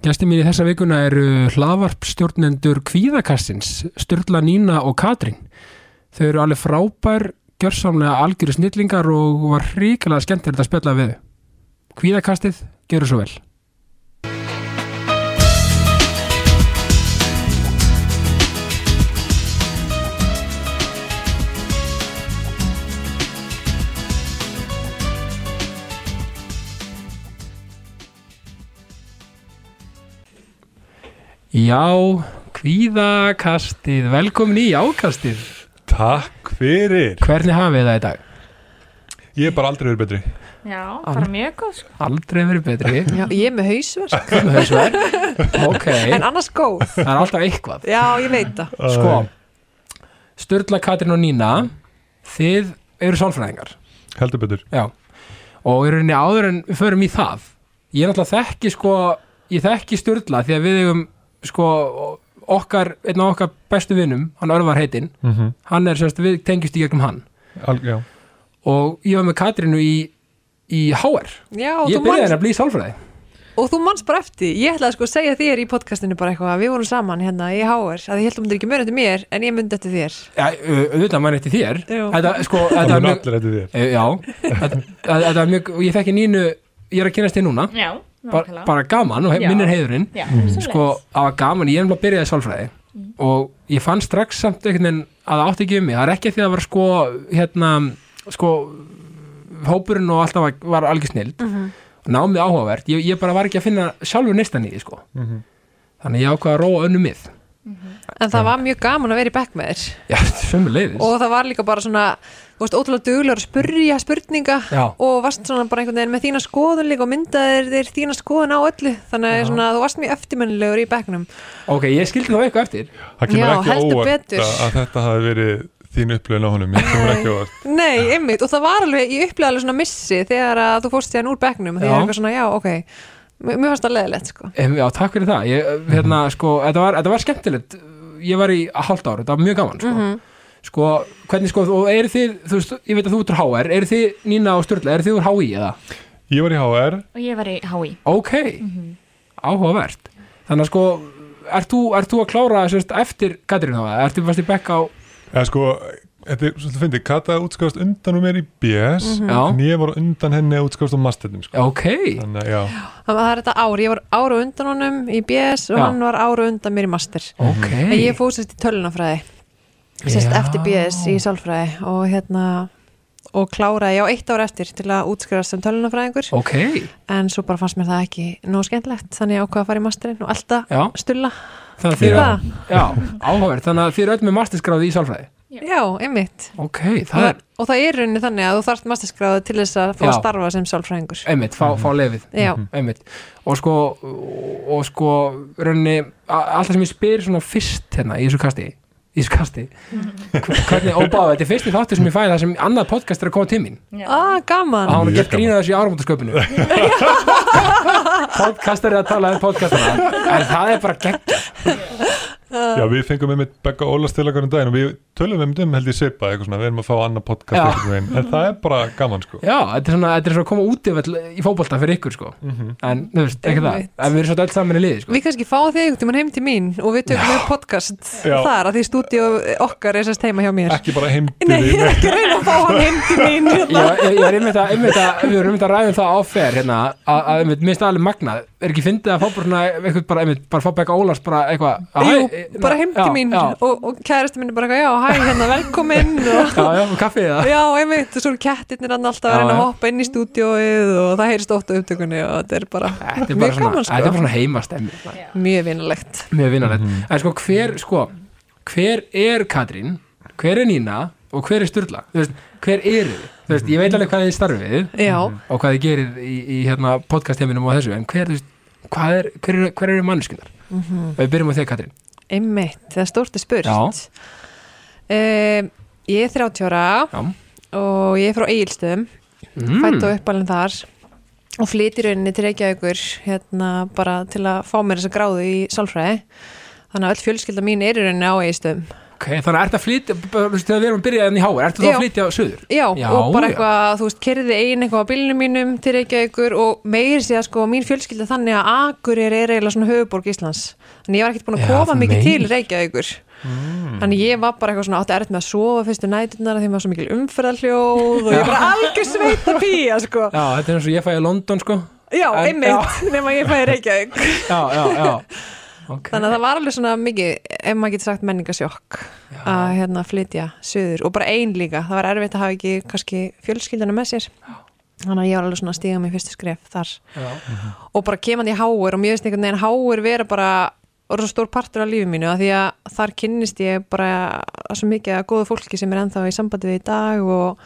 Gæsti mín í þessa vikuna eru hlaðvarpstjórnendur Kvíðakastins, Sturla Nína og Katrín. Þau eru alveg frábær, gjörsamlega algjöru snillingar og var hrikalega skemmtilegt að spjalla við. Kvíðakastið, gerur svo vel. Já, kvíðakastið, velkomin í ákastið. Takk fyrir Hvernig hafið það í dag? Ég er bara aldrei verið betri Já, bara mjög góð sko. Aldrei verið betri. Já, ég er með hausverk Með þessu er. Ok, En annars góð það er alltaf eitthvað. Já, ég veit það Sko, Sturla, Katrín og Nína, þið eru sálfræðingar. Heldur betur Já. Og í rauninni áður en við förum í það, ég er náttúrulega þekki sko, ég þekki Sturla því að við eigum sko okkar, einn af okkar bestu vinnum, hann Örvar heitinn, mm -hmm. hann er sérst, við tengjumst í gegnum hann. Al Og ég var með Katrínu í, í HR. Já, Ég þú, byrjaði manst, að bli sálfræði. og þú manst bara eftir Ég ætlaði sko að segja þér í podcastinu bara eitthvað Við vorum saman hérna í HR að ég held að þú myndir ekki mjög eftir mér En ég myndi eftir þér Já, au- auðvitað mann eftir þér. Þetta, sko, það þetta er mjög, allir eftir þér já, þetta, þetta er mjög, og ég þekki Nínu, ég er að kynast þér núna, Já, bara, bara gaman og hef, Já. minn er heiðurinn. Já, sko, það var gaman, ég er náttúrulega byrjaði í sálfræði og ég fann strax samt einhvern veginn að það átti ekki um mig, það er ekki því að það var sko hérna, sko hópurinn og alltaf var, var algjör snild. Og námið áhugavert, ég, ég bara var ekki að finna sjálfur neistan í því sko. Mhm. þannig ég ákvað að róa önnu mið En það var mjög gaman að vera í bekk með þér. Já, sömu leiðis Og það var líka bara svona Þú veist, ótrúlega duglegur að spurja spurninga Já. Og varst svona bara einhvern veginn með þína skoðun líka Og myndaðir þér þína skoðun á öllu. Þannig að svona, þú varst mjög eftirmennilegur í bekknum. Ok, ég skildi þá eitthvað eftir. Það kemur Já, ekki óvart að, að þetta hafi verið þín upplöðin á honum. Ég kemur ekki óvart. Nei, einmitt, og það var alveg, ég upplega alveg svona missi þegar að þú fórst Já. já, Mér fannst það leðilegt, sko já, takk fyrir það ég, hérna, sko, þetta, var, þetta var skemmtilegt ég var í hálft ára, þetta var mjög gaman sko. sko, hvernig sko og eru þið, þú veist, ég veit að þú ert úr HR eru þið, Nína og Sturla, eru þið úr HÍ eða? Ég var í HR Og ég var í HÍ. Ok, áhugavert Þannig að sko, ert þú, ert þú að klára sérst, eftir Katrín þá? Ertu fast í bekk á Eða sko, þetta er svolítið fyndið. Kata útskast undan um mér í BS Já. En ég var undan henni að útskast á masternum sko. Ok, Þannig að já, Það var þetta ár, ég var ára undan honum í BS og Já. hann var ára undan mér í master. Ok. En ég fóð sérst í tölunafræði sérst Já. eftir BS í sálfræði og hérna og kláraði, já, eitt ár eftir til að útskriðast sem tölunafræðingur Ok, en svo bara fannst mér það ekki nóg skemmtilegt. Þannig ég ákvað að fara í masterinn og alltaf já. Stulla. Þannig að að eru öll með masterskráði í sálfræði Já, einmitt. Ok, það er, og það er rauninni þannig að þú þarft masterskráðu til þess að fá Já. að starfa sem sálfræðingur. Einmitt, fá, fá lefið Já, einmitt. Og sko, og sko rauninni, a- allt það sem ég spyr svona fyrst hérna í þessu kasti í þessu kasti hv- hvernig, og báða, þetta er fyrsti þáttur sem ég fæði það sem annað podcast er að koma til mín. Ah, gaman. Að hann gett grína þessu í áramótasköpunu podcastar er að tala um podcastana. En það er bara gegn já. Við fengum með mitt Begga Ólas til okkur um daginn og við tölum með um held ég svipa eitthvað svona, við erum að fá annað podcast Já. en það er bara gaman sko. Já, þetta er svona, þetta er svona að koma út í fótbolta fyrir ykkur sko. Mhm. en þú veist, ekki það, Einmitt. en við erum svona öll saman í liði sko. Við kannski fáum þig einhvern tímann heim til mín og við tökum við podcast Já. þar að því stúdíu okkar er sérst heima hjá mér. Ekki bara heim til Nei, ég þín er ekki reyna að fá hann heim til mín. Hérna. ég, ég er einmitt að, einmitt að að að, að er ekki fyndið að fá bara svona, eitthvað bara, einmitt, bara fá Becca Ólafs bara eitthvað að Jú, hæ, bara heim til mín já, og, og kæristu minni bara eitthvað, já, hæ, hérna, velkomin og já, já, kaffið það Já, einmitt, og svo eru kettirnir hann alltaf að Já, reyna að hoppa inn í stúdíóið og það heyrist ótt á upptökunni og þetta er bara þetta er bara mjög svona, gaman þetta er bara sko, svona heimastemmi mjög vinalegt. Mjög vinnarlegt, Mhm. en sko hver sko, hver er Katrín hver er Nína og hver er Sturla? Þú veist, hver eru þið, þú veist, ég veit alveg hvað þið starfið Já, og hvað þið gerir í, í hérna podcast-heiminum og þessu, en hver, þú veist, hvað er hver, eru- hver eru manneskunar mhm, og við byrjum á þig Katrín. Einmitt, það er stórt er spurt. Um, Ég er 30 ára já, og ég er frá Egilstöðum mm. fætt og uppalinn þar og flyt í rauninni til Reykjavíkur hérna bara til að fá mér þessa gráðu í sálfræði. Þannig að öll fjölskylda mín er í rauninni á Egilstöðum ok, þannig að ertu að flytja þegar við erum að byrja enn í háa, ertu þá að flytja söður? Já, Já, og bara eitthvað, þú veist, kerði ein eitthvað á bílunum mínum til Reykjavíkur og meir sé að sko mín fjölskylda þannig að Akureyri er eiginlega svona höfuborg Íslands. Þannig ég var ekkert búin að þú mikið til. Reykjavíkur. Þannig ég var bara eitthvað svona átti erfitt með að sofa fyrstu næturnar af því maður svo mikil umferðarhljóð og ég bara algjör sveita pía sko. Já, þetta er eins og ég fæ sko. Já, einmitt, nema ég fæði Reykjavík. Já, já, já okay. Þannig að það var alveg svona mikið, ef maður getur sagt menningasjokk að hérna flytja söður og bara ein líka, það var erfitt að hafa ekki kannski fjölskyldana með sér. Þannig að ég var alveg svona að stiga mig fyrstu skref þar. Já. og bara kemandi í háur og mér finnst einhvern veginn háur vera bara orða stór partur af lífi mínu að því að þar kynnist ég bara svo mikið að góða fólki sem er ennþá í sambandi við í dag og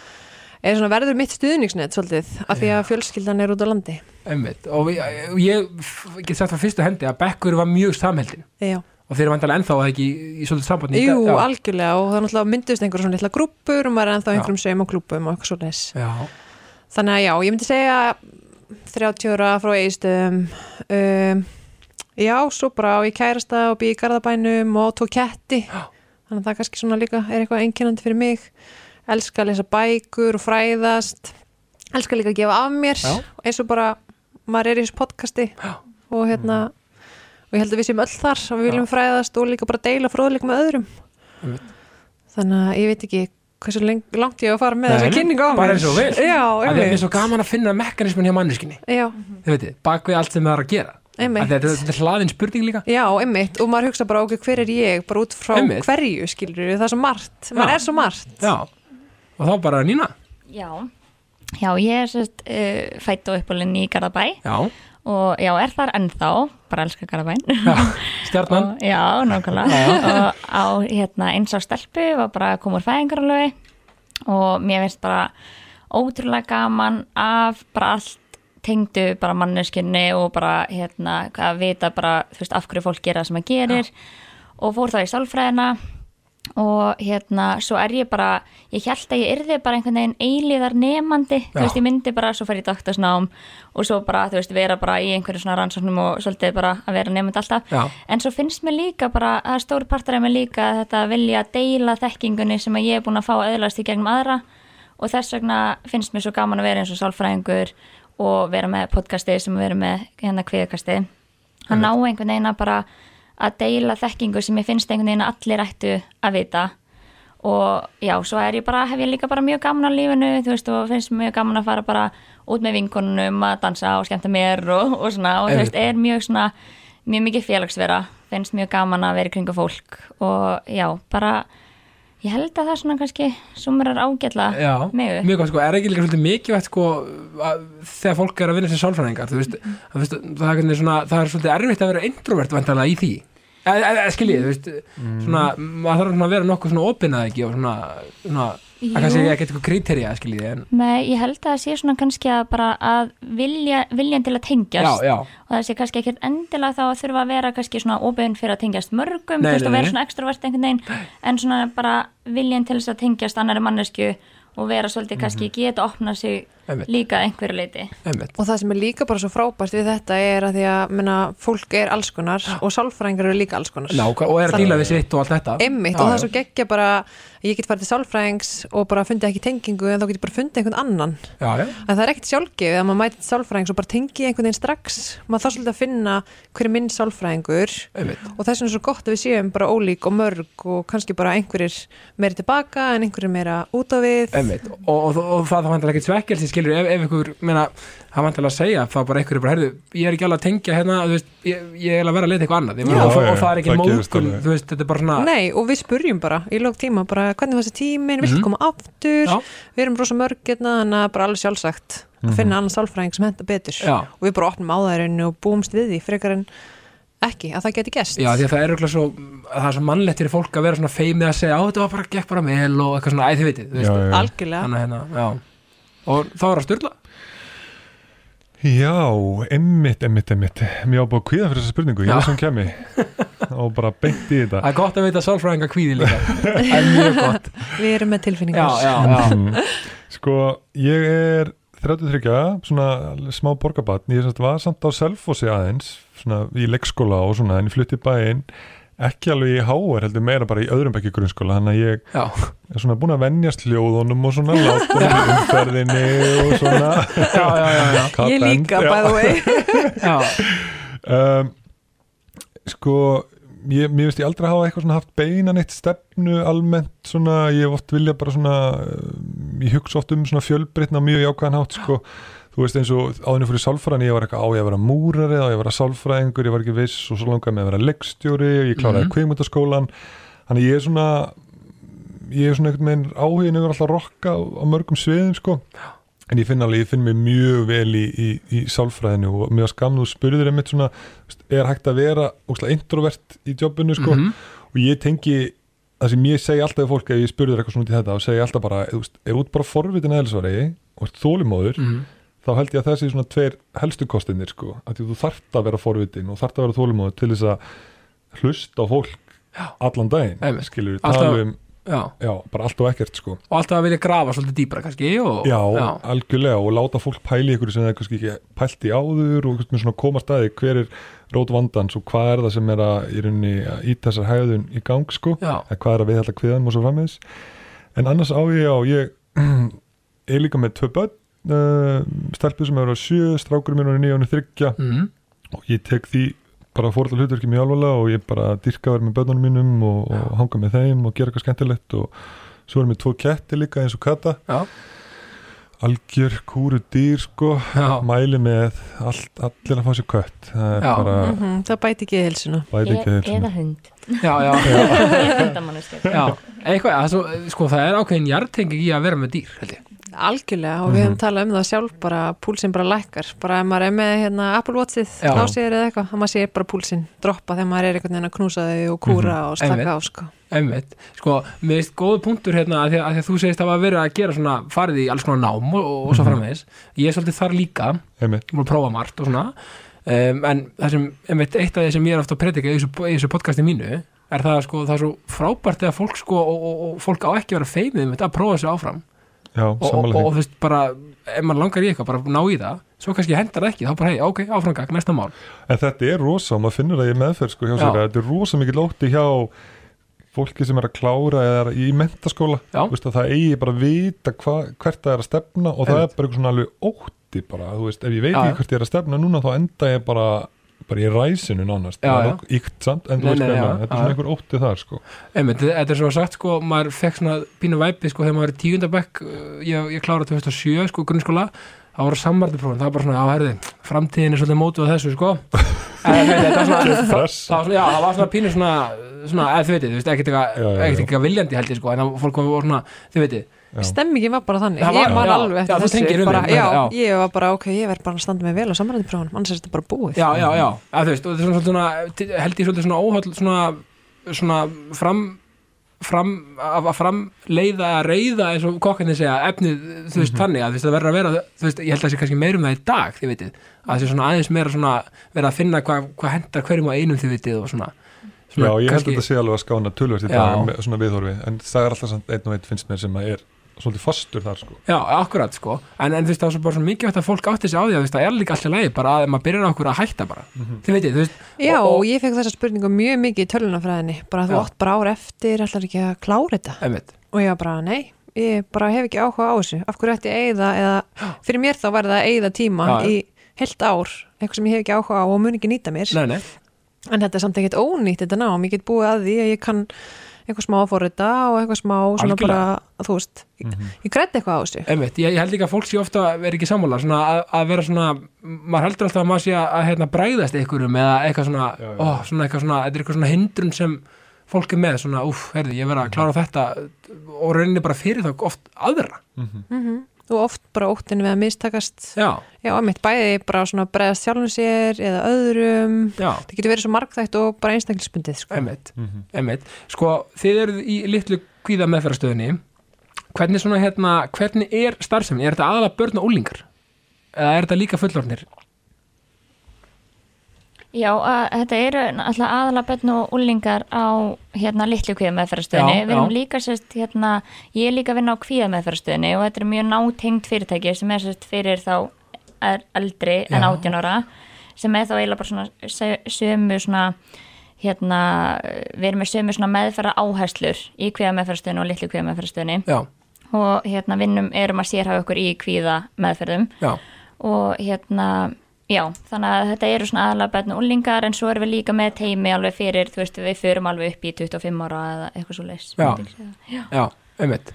er svona verður mitt stuðningsnett svolítið af því að fjölskyldan er út á landi Einmitt. og ég, ég get sagt frá fyrstu hendi að Bekkur var mjög samheldin Já. og þeir eru vandalega ennþá að ekki í, í svolítið sambandi í Jú. Já. algjörlega og það er náttúrulega myndust einhverjum svona litla grúppur og maður er ennþá einhverjum saum og klúpum og eitthvað svo Já, Þannig að já, ég myndi segja 30 ára frá eistum um, Já, svo bara á ég kærasta og býð í garðabænum og tók ketti. Þannig að það kannski svona líka er eitthvað einkennandi fyrir mig Elska að lesa bækur og fræðast. Elska líka að gefa af mér. Já. eins og bara maður er í þessu podcasti. Já. og hérna og ég held að við séum öll þar og við viljum fræðast og líka bara deila fróðleik með öðrum. Einmitt. Þannig að ég veit ekki hversu langt ég á að fara með þessa mér bara eins og að það er svo gaman að finna mekanismin hjá manneskinni þið veitir, bak við allt sem það er að gera. Að þetta, er hlaðin spurning líka. Já, einmitt, og maður hugsa bara, ok, hver er ég? Bara út frá Einmitt. hverju, skilur það er svo margt, maður er svo margt. Já, og þá bara Nína? Já, já ég er sérst uh, fætt og uppalinn í Garðabæ. Já, og já, er þar ennþá, bara elska Garðabæn. já, stjarnan. Og, já, nákvæmlega. og á hérna, eins á stelpu var bara að koma úr fæðingaralöfi og mér finnst bara ótrúlega gaman af bara allt tengdu bara manneskinni og bara hérna að vita bara þú veist af hverju fólk gera það sem það gerir. Og fór það í sálfræðina og hérna svo er ég bara ég held að ég yrði bara einhvern veginn eilíðar nemandi, Já. þú veist ég myndi bara svo fer ég doktorsnám og svo bara þú veist vera bara í einhverju svona rannsóknum og svolítið bara að vera nemandi alltaf Já, En svo finnst mér líka bara, það er stór partur af mér líka að þetta að vilja deila þekkingunni sem að ég er búin að fá öðlast í gegnum aðra og þess vegna finnst mér svo gaman að vera eins og sálfræðingur og vera með podcasti sem vera með hérna kviðkasti. Að ná einhvern veginn að bara að deila þekkingu sem ég finnst einhvern veginn að allir ættu að vita. Og já, svo er ég bara, hef ég líka bara mjög gaman á lífinu, þú veist, og finnst mjög gaman að fara bara út með vinkonunum að dansa og skemmta mér og, og svona, og þú veist, er mjög svona, mjög mikið félagsvera, finnst mjög gaman að vera kringu fólk. Og já, bara, ég held að það svona kannski sumrar já, mig upp. mjög gott sko, er ekki líka svolítið mikilvægt sko að, þegar fólk er að vinna sem sálfræðingar þú veist, að, þú veist, það, er, svona, það er svolítið erfitt að vera introvert vantarlega í því. E, e, skiljið, þú veist svona, maður þarf að vera nokkuð svona opinað ekki og svona, svona það kannski Jú. ekki eitthvað kriterja, skiljið en, Nei, ég held að það sé svona kannski að bara að vilja, viljan til að tengjast já, já, og það sé kannski ekkert endilega þá að þurfa að vera kannski svona óbyrðin fyrir að tengjast mörgum Nei, þú veist, nei, og vera nei. svona extrovert einhvern veginn en svona bara viljan til þess að tengjast annari mannesku og vera svolítið kannski geta opna sig Einmitt. líka að einhverju leiti einmitt og það sem er líka bara svo frábært við þetta er að því að menna, fólk er alls konar og sálfræðingar eru líka alls konar Náka, og er að díla við sitt og allt þetta Einmitt, Já, og það já. er svo geggja bara ég get farið til sálfræðings og bara fundið ekki tengingu en þá get ég bara fundið einhvern annan. Já, já, en það er ekkert sjálfgefið að maður mæti til sálfræðings og bara tengi einhvern veginn strax. Maður þarf svolítið að finna hver er minn sálfræðingur einmitt. og þess vegna er svo gott að við séum bara ólík og mörg og kannski bara einhverjir meiri tilbaka en einhverjir meira út á við. Og, og, og, og það vantar ekkert svekkelsi skilur ef, ef ykkur, meina, það vantar að segja þá bara er bara, heyrðu, ég er ekki alveg að tengja hérna, þú veist, ég, ég er að vera að leita eitthvað annað. Já, og, og, og það er ekki það alveg. þú veist, þetta er bara svona Nei, og við spurjum bara í lók tíma bara hvernig var þessi tíminn, viltu Mhm. koma aftur? Já. við erum rosa mörg hérna, þannig að bara alveg sjálfsagt að finna annan sálfræðing sem henda betur. Já. og við bara opnum á þærinu og búumst við því frekar en ekki að það geti gest Já, því að það er örugglega svo, það er svo mannlegt fyrir fólk að vera svona feimið að segja, á þetta var bara, gekk bara vel og eitthvað svona, æ, þið veitir, þú veist, algjörlega. Þannig að hérna, já. Og þá er að styrla Já, emmitt, emmitt, emmitt Mér á búið að kvíða fyrir þessa spurningu, ég Já. er sem kemi og bara beint í þetta. Það er gott að veita sálfræðinga kvíði líka. Það er mjög gott. Við erum með já, tilfinningar. Já, já, Mm. Sko, ég er 33, svona smá borgabatn, ég semst var samt á Selfossi aðeins, svona í leikskóla og svona, en ég flutti bæinn ekki alveg í háar heldur meira bara í öðrum bekki grunnskóla þannig að ég já, er svona búin að venjast hljóðunum og svona látum umferðinni og svona. Já, já, já, já. Cut Ég líka, by the way. Um, sko ég, mér veist ég aldrei hafa eitthvað svona haft beinan eitt stefnu almennt svona, ég hef oft vilja bara svona um, ég hugsa oft um svona fjölbreytna mjög jákvæðan hátt sko þú veist eins og áðinu fyrir sálfræðin ég var eitthvað á ég að vera múrari á ég að vera sálfræðingur, ég var ekki viss og svo langaði með að vera leikstjóri og ég kláraði mm. kveimutaskólan þannig ég er svona ég er svona einhvern veginn áhugin yfir alltaf rokka á, á mörgum sviðum sko en ég finn alveg, ég finn mig mjög vel í, í, í sálfræðinu og mér var skamn þú spurður einmitt svona, er hægt að vera óslega introvert í jobbinu sko Mhm. og ég tengi það sem ég segi alltaf við fólk ef ég spurður eitthvað svona út í þetta og segi alltaf bara, þú veist, ef út bara forvitin eðlisvari og þólimóður Mhm. Þá held ég að þessi svona tveir helstu kostinir sko, að þú þarft að vera forvitin og þarft að vera þólimóður til þess að hlusta á fólk Já. allan daginn, skilur við tala um, já. já, bara allt og ekkert sko. Og alltaf að vilja grafa svolítið dýpra kannski og, Já, algjörlega og láta fólk pæli ykkur sem það er kannski ekki pælt í áður og svona koma staði hver er rót vandans og hvað er það sem er að í rauninni að ít þessar hæðun í gang sko, Já. eða hvað er að við hella kviðan og svo frammeðis en annars á ég á ég er líka með tvö börn uh, stelpur sem eru á sjö, strákur minn og nýja og þryggja Mhm. og ég tek því bara fórhaldar hlutverki mjög alvarlega og ég bara dyrka að vera með börnunum mínum og, og hanga með þeim og gera eitthvað skemmtilegt og svo erum við tvo ketti líka eins og kata. Já. algjör kúru dýr sko. Já. mæli með allt, allir að fá sér kött. Það er bara Mhm, Það bæti ekki hilsuna bæti ekki E- þeir eða hund. Já, já, já. eitthvað, svo, sko, það er ákveðin jartengi í að vera með dýr held ég. Algjörlega og við Mhm. höfum talað um það sjálf bara púlsinn bara lækkar. Bara ef maður er með hérna, Apple Watchið sér eða eitthvað, þá maður sé bara púlsinn droppa þegar maður er einhvern veginn að knúsa þau og kúra og Einmitt. slaka á sko. Einmitt, sko, mér veist góðu punktur hérna að því að, að því að þú segist að hafa verið að gera svona farið í alls konar nám og, og, og svo framvegis. Ég er svolítið þar líka, einmitt, ég múið að prófa margt og svona. Um, en það sem, einmitt, eitt af því sem ég er ofta að predika í þessu, í þessu podcasti mínu er það sko, það er svo frábært þegar fólk sko, og, og, og fólk á ekki að vera feimið einmitt, að prófa sig áfram já, og, og, og þú veist bara, ef maður langar í eitthvað bara ná í það, svo kannski hendar það ekki þá bara, hei, ok, áframgag, næsta mál. En þetta er rosa, maður finnur það í meðferð sko hjá sér, þetta er rosa mikið lótti hjá fólki sem er að klára eða er í mentaskóla, veist að það eigi bara að vita hva, hvert það er að stefna og það Einmitt. er bara eitthvað svona alveg ótti bara, þú veist, ef ég veit ekki hvert ég er að stefna núna þá enda ég bara bara í ræsinu nánast, Já, það er okkur íkt samt en þú veist meina, þetta er svona einhver ótti þar sko. Einmitt, þetta er svo sagt sko, maður fekk svona pínu væpi sko þegar maður er tíundabæk ég, ég kláraði 2007 sko grunnskóla það voru samvartiprófin, það var bara svona á herði framtíðin er svolítið mótuð þessu sko. En þetta var svona, það, var svona já, það var svona pínu svona, svona eða þið veitir, þú veist, ekkert eitthvað viljandi held ég sko, en það fólk var svona, þið veitir. Stemmingin var bara þannig, var- ég man já, alveg já, eftir tengir þessu bara, já, já. ég var bara ok, ég verð bara að standa mig vel á samræðinprófunum annars er þetta bara búið. Já, já, já, að þú veist, og þetta er svona, svona held ég svolítið svona óhald svona, svona fram fram, að að framleiða að reyða eins og kokkarnir segja efnið, þú veist, þannig að þú veist, það verður að vera þú veist, ég held að það sé kannski meirum það í dag þið vitið, að það sé svona aðeins meira svona vera að finna hvað hva hendar hverjum á einum þið vitið og svona, Já, svona ég held að þetta sé alveg að skána tölvert í Já. dag svona viðhorfi, en það er alltaf einn og einn finnst mér sem að er svolítið fastur þar sko. Já, akkurat sko. En, en þú veist það er svo bara svo mikið að fólk átti sig á því að það er líka alltaf lægi bara að maður byrjar á okkur að hætta bara. Þið veitir, þú veist Já, og, og ég fekk þessa spurningu mjög mikið í tölunafræðinni bara þú átt bara ár eftir, ætlar ekki að klára þetta? Einmitt, og ég var bara, nei, ég bara hef ekki áhuga á þessu. Af hverju ætti ég eyða eða fyrir mér þá var það að eyða tíma Já, í heilt ár, eitthvað sem ég hef ekki áhuga á og mun ekki nýta mér, nei, nei, en þetta er samt ekkert ónýtt þetta nám, ég get búið að því að ég kann eitthvað smá að fórita og eitthvað smá svona Algjörlega. bara, þú veist ég, ég grætti eitthvað á þessu. Einmitt ég, ég held líka að fólk sé ofta verið ekki sammála svona að, að vera svona, maður heldur alltaf að maður sé að, að hérna, bræðast einhverjum eða eitthvað svona, Já, já. Ó, svona eitthvað svona, þetta er eitthvað svona hindrun sem fólk er með, svona, úff, herði, ég verið að klára þetta. Og rauninni bara fyrir þá oft aðra, mm og oft bara óttinu við að mistakast. Já, já, mitt bæði bara svona bregðast sjálfum sér eða öðrum. Já. Það getur verið svo margþægt og bara einstaklisbundið sko. einmitt, einmitt. Sko, þið eruð í litlu kvíða meðferðastöðinni hvernig svona hérna, hvernig er starfsefni, er þetta aðalega börn og úlingar eða er þetta líka fullornir Já, að, þetta eru alltaf aðalega bönn og úlingar á hérna litlu kvíðameðferðastöðinni. Já, Við erum já. líka sérst hérna, ég er líka að vinna á kvíðameðferðastöðinni og þetta er mjög nátengt fyrirtæki sem er sérst fyrir þá er eldri en Já. 18 ára sem er þá eiginlega bara svona sömu svona hérna, við erum með sömu svona meðferða áherslur í kvíða meðferðstöðinu og litlu kvíða meðferðstöðinu já, og hérna vinnum erum að sérhafa okkur í kvíða meðferðum já, og hérna já, þannig að þetta eru svona aðalega bætna úlingar en svo erum við líka með teimi alveg fyrir, þú veist, við förum alveg upp í 25 ára eða eitthvað svo leys Já. já. já, einmitt.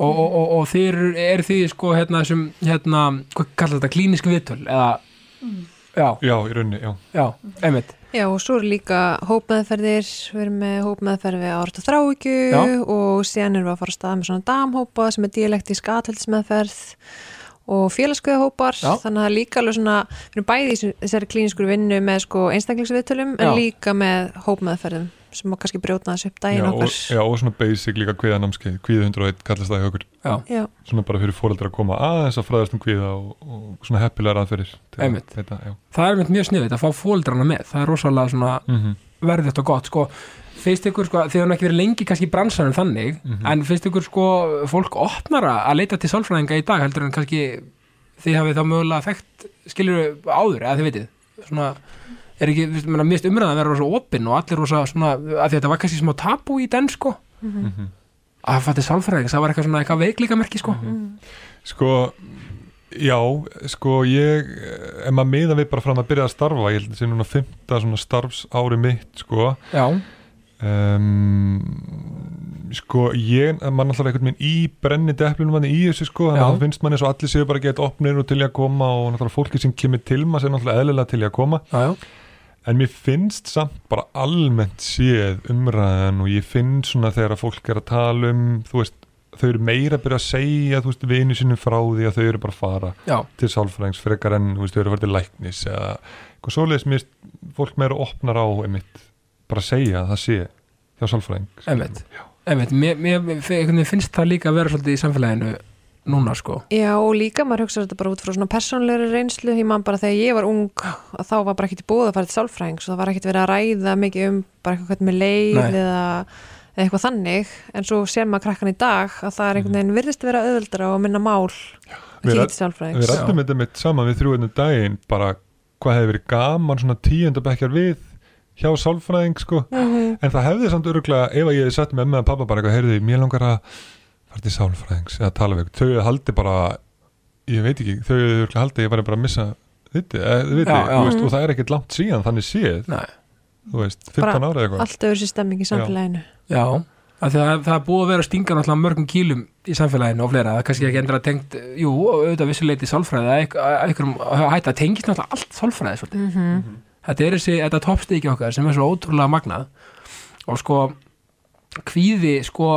Og, og, og, og þið eru er þið sko hérna þessum, hérna, hvað kallar þetta klínisk viðtöl, eða? Já, Já, í rauninni, já. Já, einmitt. Já, og svo eru líka hópmeðferðir, við erum með hópmeðferð við árt og þráhyggju Já. og síðan erum við að fara að stað með svona damhópa sem er dialektísk aðhaldsmeðferð og félagskuðahópar, Já. þannig að það er líka alveg svona, við erum bæði í þessari klíniskur vinnu með sko einstaklingsviðtölum en líka með hópmeðferðum sem má kannski brjóta þessu upp og, okkar. já, og svona basic líka kviðanámskeið Kvíða 101 kallast það hjá okkur. Já. Svona bara fyrir fóreldrar að koma aðeins að fræðast um kvíða og, og svona heppilegar aðferðir það er mjög sniðið að fá fóldrana með, það er rosalega svona mm verðið og gott, sko finnst ykkur, sko, þið hann ekki verið lengi kannski í bransanum þannig, Mhm. en finnst ykkur sko fólk opnara að leita til sálfræðinga í dag heldur en kannski þið hafið þá mögulega þekkt skilur áður, eða þið vitið? Svona, er ekki, þú veist, mér mist umræðan að vera rosa opinn og allir rosa svona að þetta var kannski smá tabú í den sko. Mhm. að fætti sálfræðings, það var eitthvað svona eitthvað veikleikamerki sko. Sko, já, sko ég, ef maður miða við bara fram að byrja að starfa, ég held að það sé núna fymta svona starfsári mitt, sko. Já, um, sko ég, mann alltaf einhvern veginn í brenni deplunum manni í þessu, sko, þannig að það finnst manni svo allir séu bara gett opnir og til í að koma og náttúrulega fólki sem kemur til maður sem náttúrulega eðlilega til í að koma. Já, já, En mér finnst samt bara almennt séð umræðan og ég finn svona þegar að fólk er að tala um, þú veist, þau eru meira að byrja að segja, þú veist, vinu sínum frá því að þau eru bara að fara já, til sálfræðings frekar en, þú veist, þau eru að fara til læknis eða eitthvað svoleiðis. Mér fólk meira opnar á einmitt bara að segja að það sé hjá sálfræðing. einmitt, mér, finnst það líka að vera svolítið í samfélaginu núna sko. Já, og líka maður hugsa þetta bara út frá svona persónlegri reynslu, ég man bara þegar ég var ung að þá var bara ekkert í búið að fara til sálfræðing svo það var ekkert verið að ræða mikið um bara eitthvað með leið Nei. eða, eða eitthvað þannig, en svo sér maður krakkan í dag að það er einhvern veginn virðist vera auðveldra og minna mál að rædd- til Við rættum þetta mitt saman við þrjúinu daginn bara hvað hefði verið gaman svona tíundabekkjar við hjá sálfræðing sko. Mhm. en það hefði samt öruglega ef að ég hefði sett með emma og pappa bara eitthvað heyrði, mér langar að fara til sálfræðings eða tala við þau hefði haldið bara ég veit ekki, þau hefði öruglega haldið að ég væri bara að missa viti, eða, viti Já, já. og það er ekkert langt síðan þannig séð. Nei. þú veist, 15 ára eða eitthvað. allt öðru sér stemming í samfélaginu. Já, af því að það, það er búið að vera að stinga náttúrulega mörgum kýlum í samfélaginu og fleira, það er kannski ekki endur að tengt jú, auðvitað vissuleiti sálfræði að einhver- að einhverjum hætta, það tengist náttúrulega allt sálfræði svolítið. mm Þetta er þessi, þetta toppstíki okkar sem er svo ótrúlega magnað. Og sko kvíði sko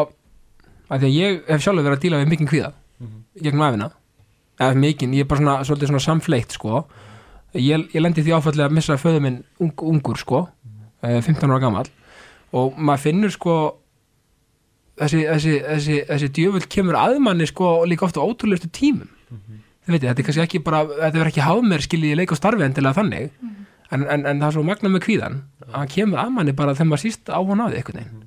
af því að ég hef sjálfur verið að díla við mikinn kvíða í gegnum æfina eða mikinn, ég er bara svona, svolítið svona samfleitt sko. Ég, ég lendi því áfallega að missa föðu minn ung, ungur sko. Eh, 15 ára gamall. Og maður finnur sko þessi, þessi, þessi, þessi djöfull kemur aðmanni sko líka ofta á ótrúlegustu tímum. Þið veitir, þetta er kannski ekki bara þetta verður ekki háð mér skiljið leik á starfi endilega þannig en, en, en það er svo magnað með kvíðan að hann kemur aðmanni bara þegar maður síst á hann á því einhvern veginn.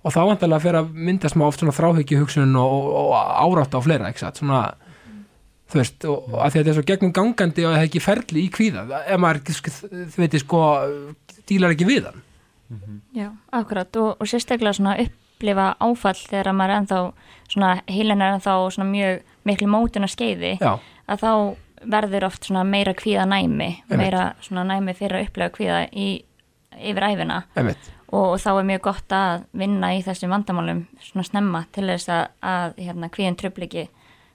Og þá vantarlega fyrir að myndast maður oft svona þráhyggju hugsun og, og, og árátt á fleira satt, svona þú veist, og, og að því að þetta er svo gegnum gangandi og það er ekki ferli í kvíða. Ef maður, þú veitir, sko dílar ekki við hann. Já, akkurat. Og, og sérstaklega svona upplifa áfall þegar maður er ennþá svona heilin er ennþá svona mjög miklu mótuna skeiði já, að þá verður oft svona meira kvíða næmi meira svona næmi fyrir að upplega kvíða í, yfir æfina einmitt. Og, þá er mjög gott að vinna í þessum vandamálum svona snemma til þess að, að hérna, kvíðin tröfliki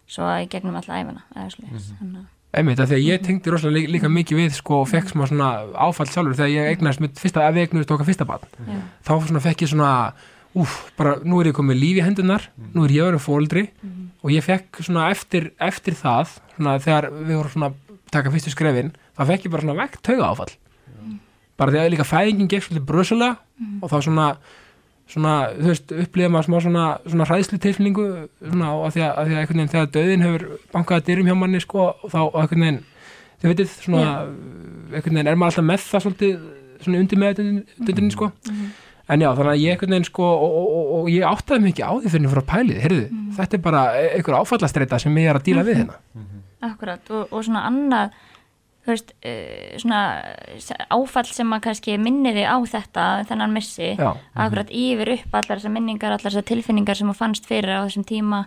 svo að í gegnum alla æfina. Þannig að- einmitt, af því að ég tengdi rosalega líka, líka mikið við sko og fekk smá svona áfall sjálfur þegar ég eignast mitt fyrsta, ef ég eignast okkar fyrsta barn. Já. þá svona fekk ég svona úf, bara nú er ég komið líf í hendunar nú er ég verið fóldri og ég fekk svona eftir, eftir það svona þegar við vorum svona að taka fyrstu skrefin þá fekk ég bara svona vekt tauga áfall bara því að líka fæðingin gekk svolítið brösulega og þá svona svona, þú veist, upplifa maður smá svona, svona hræðslu tilfinningu svona, og að því að, að því að einhvern veginn þegar döðin hefur bankaði dyrum hjá manni sko og þá og einhvern veginn, þið veitir svona, einhvern veginn er maður alltaf með það svolítið svona undir með þetta sko en já, þannig að ég einhvern veginn sko og, og, og, og ég áttaði ekki á því fyrir að fara að pælið, heyrðu, þetta er bara einhver áfallastreita sem ég er að díla við hérna. Akkurat og, og svona annað þú veist, uh, svona áfall sem að kannski minniði á þetta þennan missi, Já. akkurat yfir upp allar þessar minningar, allar þessar tilfinningar sem þú fannst fyrir á þessum tíma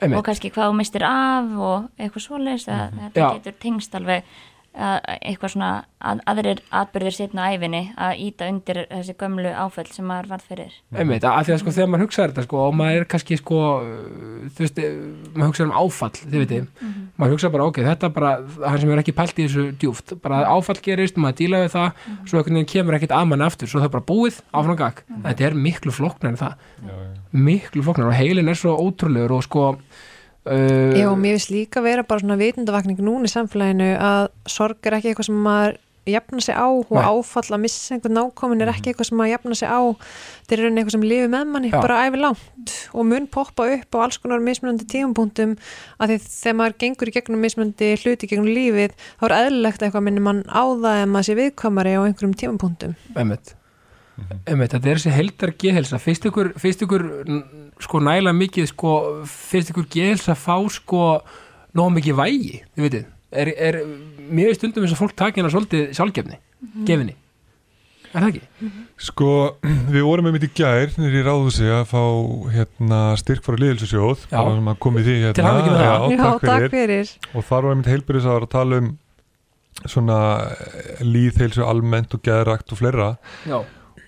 Einmitt. og kannski hvað þú mistir af og eitthvað svoleiðis að þetta getur tengst alveg eitthvað svona að, aðrir atbyrðir setna æfinni að íta undir þessi gömlu áföll sem maður varð fyrir. Einmitt, af því að sko þegar maður hugsaður þetta sko og maður er kannski sko uh, þú veist, eh, maður hugsaður um áfall þið veitir, maður hugsaður bara ok þetta er bara, hann sem er ekki pælt í þessu djúft bara áfall gerist, maður díla við það svo einhvern veginn kemur ekkert að manni aftur svo það er bara búið, áfram gag, þetta er miklu flóknar en það, já, já. miklu flóknar og heilin er svo ótrúlegur og sko uh, Já, mér finnst líka vera bara svona vitundavakning núna í samfélaginu að sorg er ekki eitthvað sem maður jafna sig á og Nei. áfall að missa einhvern nákomin er ekki eitthvað sem maður jafna sig á þetta er rauninni eitthvað sem lifir með manni Já. bara æfi langt og mun poppa upp á alls konar mismunandi tímapunktum að því þegar maður gengur í gegnum mismunandi hluti gegnum lífið þá er eðlilegt að eitthvað minni mann á það ef maður sé viðkvæmari á einhverjum tímapunktum einmitt einmitt, þetta er þessi heldar geðhelsa finnst ykkur, finnst ykkur sko næla mikið sko, finnst ykkur geðhelsa fá sko nóg mikið vægi, þið veitir er, er, mér er stundum eins og fólk takina svolítið sjálfgefni, gefinni. Er það ekki? Sko, við vorum með mitt í gær nýri í ráðhúsi að fá hérna, styrk frá liðilsusjóð Já. að komið því hérna. Til hamingju með það. Já, takk fyrir. fyrir. Og þar var einmitt heilbyrðis að tala um svona líðheilsu almennt og geðrakt og fleira. Já,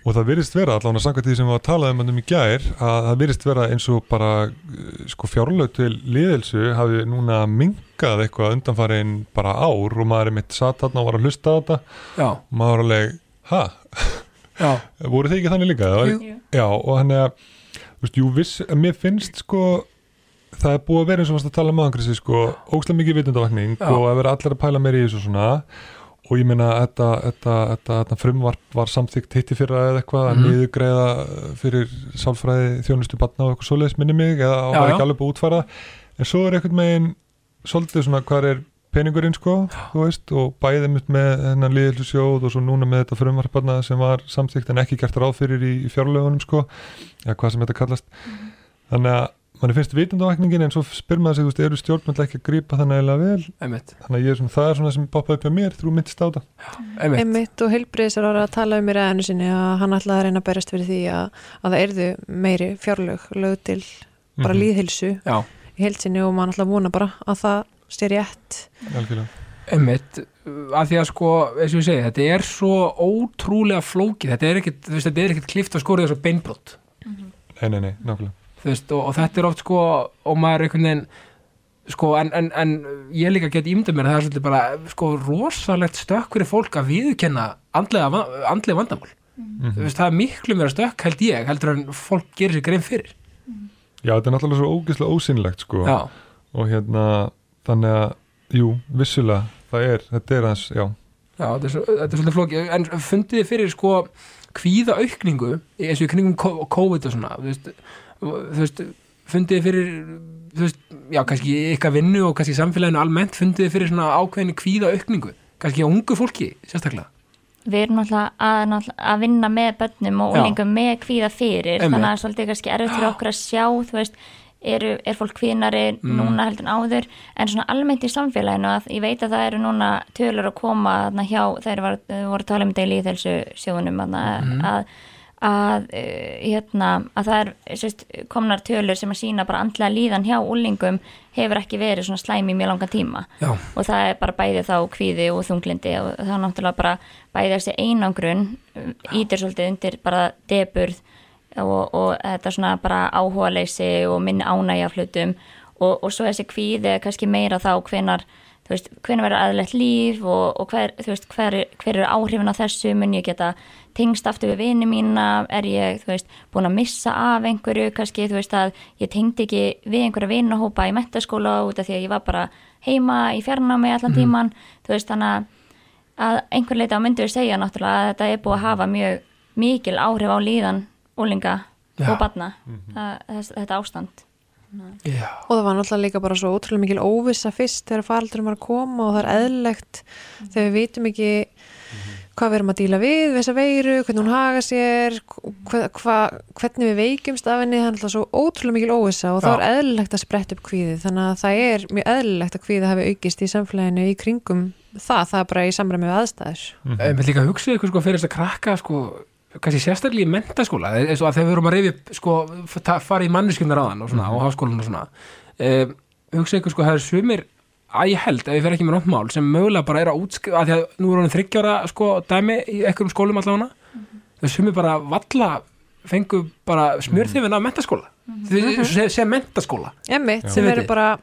og það virðist vera allan að samkvæmt því sem við að tala um um í gær að það virðist vera eins og bara eh, sko fjárlög til liðheilsu hafi núna minkað eitthvað undanfarin bara ár og maður er mitt satt þarna og var að hlusta á þetta já, og maður var alveg, ha? já, voru þið ekki þannig líka? Var- Jú. Já, og hann er að, þú veist, jú, viss, mér finnst sko, það er búið að vera eins og varst að tala um aðan, Kristi, sko, ógstlega mikið vitundavakning Já. og að vera allir að pæla meir í þessu svona og ég meina að þetta, þetta, þetta, þetta frumvarp var samþykkt hitti fyrra eða eitthvað að Mhm. niðugreiða fyrir sálfræði þjónustu batna og eitthvað svoleiðis minni mig eða var já. ekki alveg búið útfæra en svo er einhvern megin svolítið svona hvað er peningurinn sko, veist, og bæðið mitt með þennan liðildu sjóð og svo núna með þetta frumvarparna sem var samþykkt en ekki gert ráð fyrir í, í fjárlögunum sko, eða hvað sem þetta kallast þannig að manni finnst vitundavakningin en svo spyr maður sig, þú veist, eru stjórnmöld ekki að grípa þannig eiginlega vel, einmitt, þannig að ég er svona, það er svona sem poppaði upp hjá mér, þú myndist á það einmitt. Einmitt og heilbriðisar ára að tala um í ræðinu sinni að hann ætlaði að reyna að berast fyrir því að, að það erðu meiri fjárlög lög til bara Mhm. líðhilsu Já, í heilsinni og maður ætla að vona bara að það sé rétt. Algjörlega. Einmitt að því að sko, eins og ég segi, þetta er svo ótrúlega flókið, þetta er veist, þetta er ekkit klift og skorið þessu beinbrott nei, nei, nei, nákvæmlega veist, og, og þetta er oft sko og maður er einhvern veginn sko, en, en, en ég líka get ímyndað mér að það er svolítið bara, sko, rosalegt stökk fyrir fólk að viðkenna andlega, andlega vandamál, þú veist, það er miklu meira stökk held ég, heldur en fólk gerir sér grein fyrir, Já, þetta er náttúrulega svo ógeðslega ósynlegt sko. Já, og hérna, þannig að jú, vissulega, það er, þetta er hans, já. Já, þetta er, svo, þetta er svolítið flókið. En fundið fyrir sko kvíða aukningu, eins og í kringum COVID og svona, þú veist þú veist, fundið fyrir þú veist, já, kannski ykkar vinnu og kannski samfélaginu almennt, fundið fyrir svona ákveðinni kvíða aukningu, kannski á ungu fólki sérstaklega, við erum náttúrulega að, að vinna með börnum og úlingum með kvíða fyrir Einmitt. þannig að svolítið kannski erfitt fyrir okkur að sjá þú veist, eru, er fólk kvíðnari Mm. núna heldur en áður en svona almennt í samfélaginu að ég veit að það eru núna tölur að koma þarna hjá, þeir voru að tala um þetta í líðhelsu sjónum að, Mhm. að að, uh, hérna, að það er sérst, komnar tölur sem að sína bara andlega líðan hjá úlingum hefur ekki verið svona slæmi í mjög langan tíma. Já, og það er bara bæði þá kvíði og þunglindi og er náttúrulega bara bæði þessi einangrun ítir svolítið undir bara deburð og, og þetta svona bara áhugaleysi og minni ánægja hlutum. Og, og svo þessi kvíði er kannski meira þá hvenar hvenar verður aðlegt líf og, og hver, veist, hver, hver eru áhrifin á þessu mun ég geta tengst aftur við vini mína er ég, þú veist, búin að missa af einhverju, kannski, þú veist að ég tengdi ekki við einhverja vinahópa í mentaskóla út af því að ég var bara heima í fjarnámi allan tíman, þú veist, þannig að að einhver leita á myndu við segja náttúrulega að þetta er búið að hafa mjög mikil áhrif á líðan úlinga Já. og barna. Það, þess, þetta ástand. Já, og það var náttúrulega líka bara svo ótrúlega mikil óvissa fyrst þegar faraldurum var að koma og það er eðlilegt þegar við vitum ekki hvað við erum að díla við við þessa veiru, hvernig hún haga sér hva, hva, hvernig við veikjumst af henni, það er náttúrulega svo ótrúlega mikil óvissa og það Já. er eðlilegt að spretta upp kvíði þannig að það er mjög eðlilegt að kvíði hafi aukist í samfélaginu í kringum það, það er bara í samræmi við aðstæður. Við líka að hugsa ykkur sko fyrir þess að krakka sko, kannski sérstaklega í mentaskóla eins og að þegar við erum að reyfi sko, fara í manneskjumnar áðan og, svona, og háskólan og svona um, hugsa ykkur sko, það er sumir að ég held, ef ég fer ekki með nátt mál sem mögulega bara er að útskrifa, að því að nú er hann þryggjára sko, dæmi í einhverjum skólum allavega. Þau sumir bara valla fengu bara smjörþifin af mentaskóla þau sem, sem mentaskóla Emmitt, sem eru bara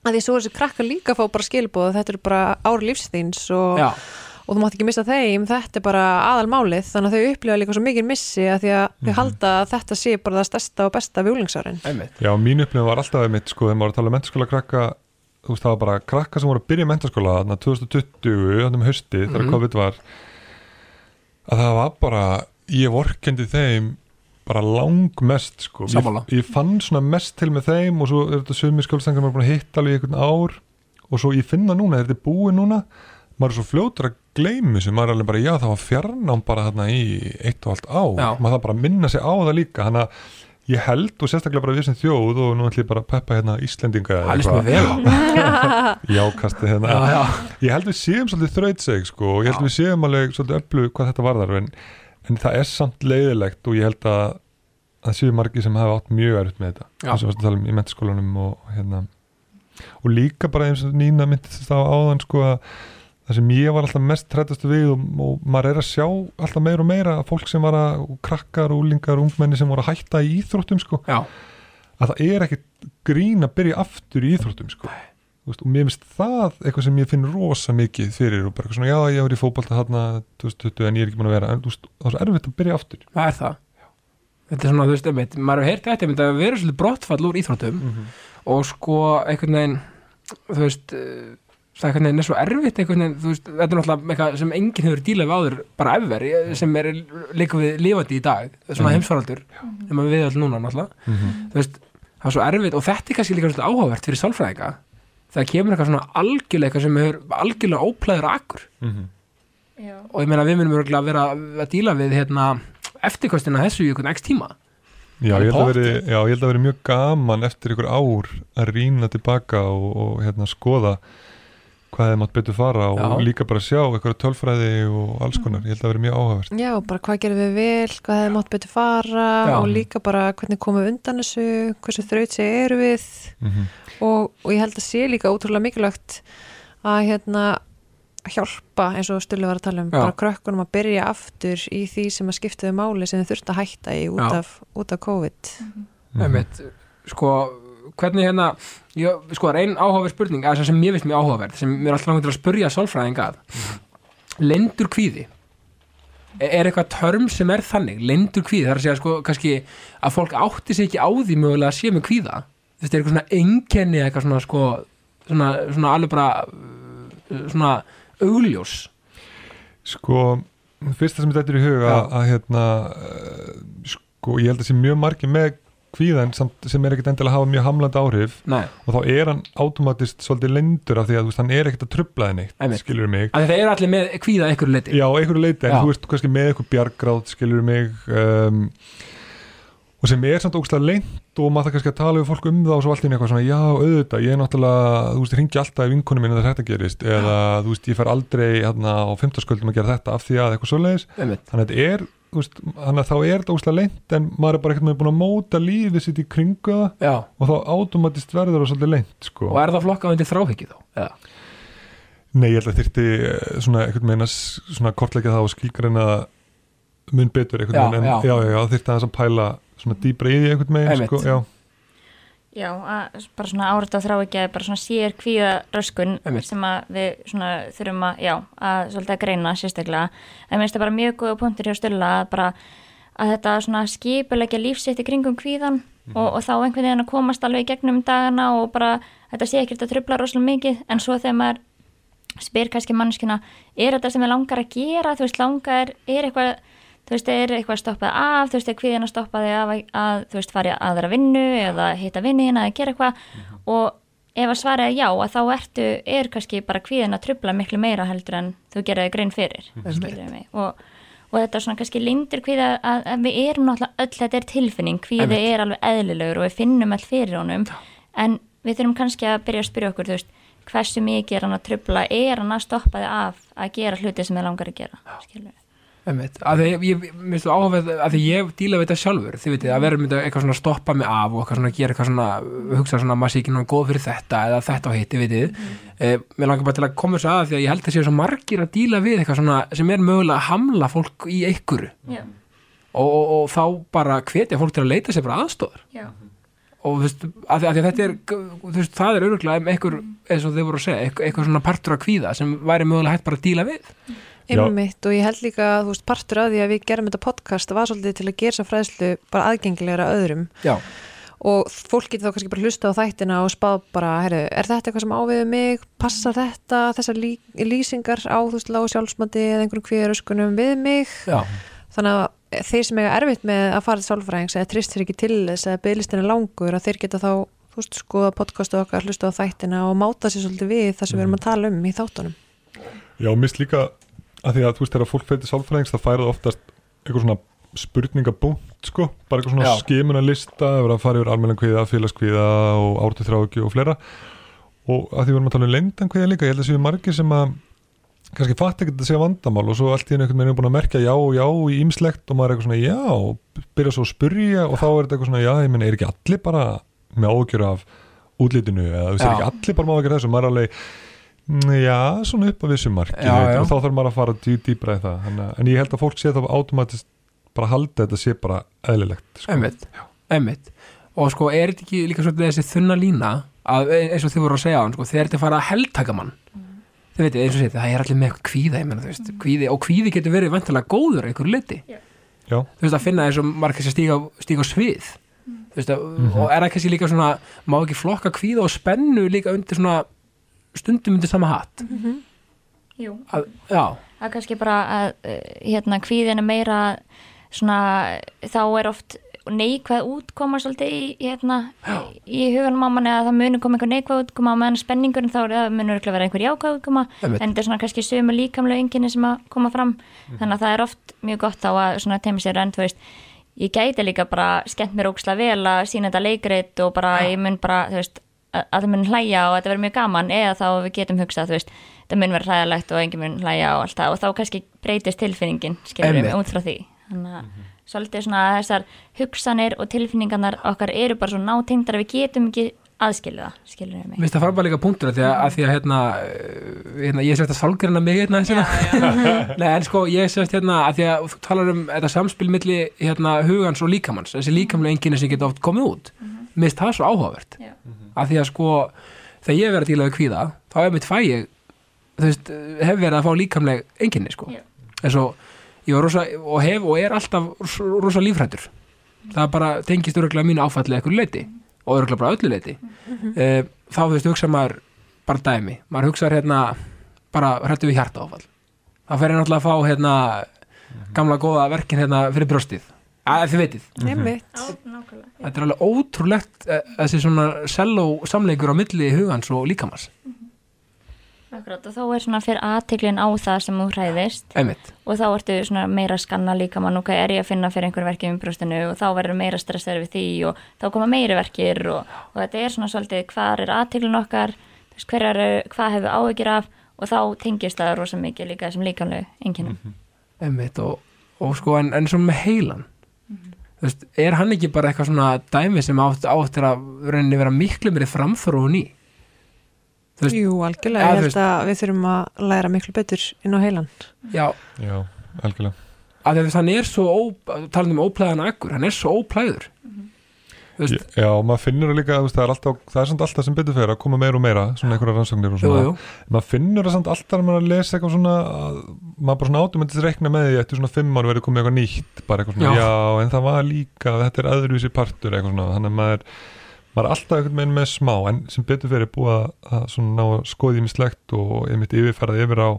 að því svo þessi krakkar líka fá bara skilbúð þetta eru bara ári lífsþíns og, Já, og þú mátt ekki missa þeim. Þetta er bara aðalmálið, þannig að þau upplifa líka svo mikið missi að því að þau halda að þetta sé bara það stærsta og besta við úlingsárin einmitt. Já, mín upplifin var alltaf einmitt, sko, þegar maður var að tala um mentaskóla krakka, þú veist, það var bara krakka sem voru að byrja mentaskóla, þarna 2020, þannig um hausti, þegar Mhm. COVID var, að það var bara, ég vorkendi þeim bara langmest, sko. Ég, ég fann svona mest til með þeim og svo er þetta sumi skjólstengar maður búin að hitta alveg einhvern ár og svo ég finna núna, er þetta búið núna, maður er svo fljótur að gleymi sem maður er alveg bara, já, það var fjarnám bara þarna í eitt og allt ár, Já. maður það bara minna sig á það líka, hann að ég held og sérstaklega bara við sem þjóð og nú ætlum ég bara að peppa hérna Íslendinga mér vel. Á jákasti hérna. Já, já, ég held við séum svolítið þrautseg sko og ég held við séum alveg svolítið öllu hvað þetta varðar en, en það er samt leiðilegt og ég held að það séu margir sem hafa átt mjög erfitt með þetta. Já. eins og varst að tala um í mentaskólanum og hérna. Og líka bara eins og Nína myndist það á áðan sko að það sem ég var alltaf mest trættastu við og, og maður er að sjá alltaf meira og meira að fólk sem var að krakkar, úlingar, ungmenni sem voru að hætta í íþróttum sko já, að það er ekkit grín að byrja aftur í íþróttum sko. Veist, og mér finnst það eitthvað sem ég finn rosa mikið fyrir og bara eitthvað svona, já, ég var í fótbolta þarna 2020 en ég er ekki búin að vera. En veist, það er svo erfitt að byrja aftur. Það er það. Þetta er svona, þú veist, einmitt, maður hefur heyrt þetta einmitt að vera svolítið brottfall úr íþróttum og sko einhvern veginn þú veist það er svo erfitt veginn, þú veist, þetta er náttúrulega eitthvað sem enginn hefur dílað við áður bara efer sem er líka við lifandi í dag svona Mhm. heimsfaraldur sem við öll núna náttúrulega. Þú veist, það er svo erfitt og þetta er kannski líka svolítið áhugavert fyrir sálfræðinga það kemur eitthvað svona algjörlega eitthvað sem hefur algjörlega óplæður akkur Já. og ég meina við munum örugglega vera að díla við hérna eftirkostina þessu í einhvern x tíma. Já, ég held að veri, já, ég held að veri mjög gaman eftir ykkur ár að rýna tilbaka og, og hérna skoða hvað þeim átt betur fara og Já. líka bara sjá eitthvað tölfræði og alls konar, ég held að veri mjög áhugavert Já, bara hvað gerum við vel, hvað hefði mátt betur fara Já. og líka bara hvernig komum við undan þessu, hversu þraut sé eru við mm og, og ég held að sé líka útrúlega mikilvægt að hérna hjálpa eins og Stulli var að tala um Já. bara krökkunum að byrja aftur í því sem að skiptaðu máli sem þau þurft að hætta í út, af, út af COVID Mhm. Einmitt, sko, hvernig hérna ég, sko, það er ein áhugaverð spurning að sem ég veist mjög áhugaverð, sem mér er alltaf langt til að spurja sálfræðing að. Lendur kvíði. Er er eitthvað törm sem er þannig? Lendur kvíði, það er að segja sko kannski að fólk átti sig ekki á því mögulega að sé með kvíða, veist, er eitthvað svona einkenni eitthvað svona sko svona, svona alveg bara uh, svona augljós Sko, fyrsta sem þetta er í huga að, að hérna uh, sko, ég held að sé mjög margir með kvíðan sem er ekkert endilega að hafa mjög hamlandi áhrif Nei, og þá er hann automatist svolítið lendur af því að veist, hann er ekkert að trubla þenni skilur mig. Að það er allir með kvíða einhverju leiti Já, einhverju leiti, en Já. þú veist kannski með eitthvað bjargráð, skilur mig um, og sem er samt ógstlega leint og maður það kannski að tala við fólk um það og svo allt einu eitthvað svona, já, auðvitað, ég er náttúrulega þú veist, ég ringi alltaf í vinkonu mín að þetta gerist eða, þú veist, ég fer aldrei hérna á fimmtasköldum að gera þetta af því að eitthvað svoleiðis. Þannig að þetta er, þannig að þá er þetta ógstlega leint en maður er bara eitthvað með búin að móta lífið sitt í kringu það og þá automatist verður það svolítið leint, sko og er það flokkað undir þráhyggju þá? Eða? Nei, ég held að þyrfti eh, svona eitthvað meina svona kortleika það og skilgreina það mun betur Já, meginn, en já. já, já, já, þyrfti aðeins að pæla svona eitthvað meginn, Einmitt. sko, já, Já, að, bara svona árita þrá ekki að bara svona sér kvíða röskun Einmitt. sem að við svona þurfum að, já, að svolítið að greina sérstaklega. En mér finnst það bara mjög góða punktur hjá Stulla að bara að þetta svona skipulegja lífsitt í kringum kvíðan og, og þá einhvern veginn að komast alveg í gegnum dagana og bara þetta sé ekkert að trubla rosalega mikið en svo þegar maður spyr kannski mannskuna er þetta sem ég langar að gera, þú veist, langar er eitthvað, þú veist, er eitthvað stoppað af, þú veist, er kvíðin að stoppa þig af að, að þú veist, fara í aðra vinnu eða hitta vinnin eða gera eitthvað? Og ef að svara er já, að þá ertu er kannski bara kvíðin að trubla miklu meira heldur en þú geraði grein fyrir skilur mig. Og, og þetta er svona kannski lindur kvíða að, að við erum náttúrulega öll, þetta er tilfinning kvíði Einmitt. er alveg eðlilegur og við finnum all fyrir honum. En við þurfum kannski að byrja að spyrja okkur, þú veist, hversu mikið er hann að trubla er hann að stoppa þig af að gera hluti sem þið langar að gera? Skilur Einmitt, að ég, ég minnst þú áhafið að ég díla við þetta sjálfur, þið veitir, að vera myndi eitthvað svona stoppa mig af og eitthvað svona gera eitthvað svona hugsa svona maður sé ekki náttúrulega góð fyrir þetta eða þetta og hitt, þið veitir eh, mér langar bara til að koma þess að því að ég held að séu svo margir að díla við eitthvað svona sem er mögulega að hamla fólk í einhverju. Já, og, og, og þá bara hvetja fólk til að leita sér bara aðstóðar já, og þú veist, að því, að þetta er þú veist, það er öruglega einhver eins og þið voru að segja, eitthvað, eitthvað Einmitt og ég held líka að þú veist partur að því að við gerum þetta podcast var svolítið til að gera þessa fræðslu bara aðgengilegra öðrum. Já, og fólk getur þá kannski bara hlusta á þættina og spáð bara, herru, er þetta eitthvað sem áviðu mig? Passar þetta, þessar lí, lýsingar á þú veist lágu sjálfsmati eða einhverjum kvíðaröskunum við mig? Já, þannig að þeir sem eiga erfitt með að fara til sálfræðings eða trist þeir ekki til þess að bygglistin er langur að þeir geta þá þú veist, skoða podcastu okkar, hlusta á þættina og máta sér svolítið við það sem við erum að tala um í þáttunum. Já, mist líka að því að þú veist þegar fólk fyrir sálfræðings það færið oftast eitthvað svona spurningabúnt sko, bara eitthvað svona Já. skimuna lista, það verið að fara yfir almennan kviða, félagskviða og ártu þráki og fleira og að því við erum að tala um leindan kviða líka, ég held að séu margir sem að kannski fatt ekki að sé vandamál og svo allt í einu einhvern veginn er búin að merkja já og já í ýmslegt og maður er eitthvað svona já og byrja svo að spurja og þá er þetta eitthvað svona já, ég menn er ekki allir bara með ágjör af útlitinu eða er Já. ekki allir bara með "Mm, Já, svona upp að vissum marki og þá þarf maður að fara dý, dýbra í það Þannig, að- en ég held að fólk sé þá automatist bara halda þetta sé bara eðlilegt sko. Einmitt, einmitt. Og sko er þetta ekki líka svolítið þessi þunna lína að eins og þið voru að segja á hann sko, þegar þetta fara að heldtaka mann? Þið veitir eins og segið, það er allir með eitthvað kvíða ég meina, þú veist, kvíði, og kvíði getur verið vantilega góður að einhverju liti Já, þú veist að finna eins og kannski að stíga, stíga á svið. Þú veist að, og er það kannski líka svona má ekki flokka kvíða og spennu líka undir svona stundum undir sama hatt. Jú. Að, já, það er kannski bara að uh, hérna kvíðin er meira svona þá er oft neikvæð útkoma svolítið í, hérna, í hugunum á manni að það munur koma einhver neikvæð útkoma meðan spenningurinn þá er munur vera einhver jákvæð útkoma en þetta er svona kannski sömu líkamlega enginni sem að koma fram. Þannig að það er oft mjög gott á að svona teimi sér en þú veist ég gæti líka bara skemmt mér óksla vel að sína þetta leikrit og bara ég mun bara þú veist að að það mun hlæja og þetta verður mjög gaman eða þá við getum hugsað þú veist þetta mun vera hlægilegt og engin mun hlæja og allt það og þá kannski breytist tilfinningin Einmitt. við út frá því. Þannig að svolítið svona að þessar hugsanir og tilfinningarnar okkar eru bara svo nátengdar að við getum ekki aðskilja það skilur við mig. Mér finnst það bara líka punktur að því að, að, því að hérna, eh, hérna, ég sérst að sálgrina mig hérna, hérna. Nei, en sko ég sérst hérna að því að þú talar um þetta samspil milli hérna, hugans og líkamanns þessi líkamlega enginni sem geta oft komið út. Mér finnst það svo áhugavert. Já. Að því að sko þegar ég verið að díla við kvíða þá hef mitt fæ ég þú veist, hef verið að fá líkamleg enginni sko. Já. eins og ég var rosa og hef og er alltaf rosa, lífrættur það bara tengist öruglega mínu áfalli eitthvað leiti og öruglega bara öllu leiti e, þá þú veist hugsa maður bara dæmi, maður hugsa hérna bara hrættu við hjarta áfall þá fer ég náttúrulega að fá hérna gamla góða verkin hérna fyrir brjóstið að þið Einmitt. nákvæmlega. Þetta er alveg ótrúlegt eh, þessi svona selló samleikur á milli hugans og líkamans. Akkurat, og þá er svona fyrir aðtiklin á það sem þú hræðist. Einmitt, og þá ertu svona meira að skanna líka mann og hvað er ég að finna fyrir einhver verkið um brjóstinu og þá verður meira stressaður við því og þá koma meiri verkir og, og þetta er svona svolítið hvað er aðtiklin okkar? Er, hvað hefur áhyggjur af? Og þá tengist það rosa mikið líka þessum líkanlegu enginum einmitt og, og sko en, en svo með heilan veist, er hann ekki bara eitthvað svona dæmi sem átt, áttir að rauninni vera miklu meiri framþróun í? Veist, Jú, algjörlega, Ja, ég held að við þurfum að læra miklu betur inn á heilan. Já, já, algjörlega. Að því að hann er svo ó, talandi um óplæðan akkur, hann er svo óplæður. Þú veist, Já, maður finnur líka, það er alltaf það er samt alltaf sem betur fyrir að koma meira og meira svona einhverja rannsóknir og jú, svona. jú, maður finnur það samt alltaf að maður að lesa eitthvað svona að maður bara svona átumendis reikna með því eftir svona fimm ár verið komið eitthvað nýtt bara eitthvað svona, Já. já, en það var líka þetta er öðruvísi partur eitthvað svona. Þannig að maður, maður er alltaf einhvern veginn með smá en sem betur fyrir búið að, að svona ná að skoði mislegt og einmitt yfirferða yfir á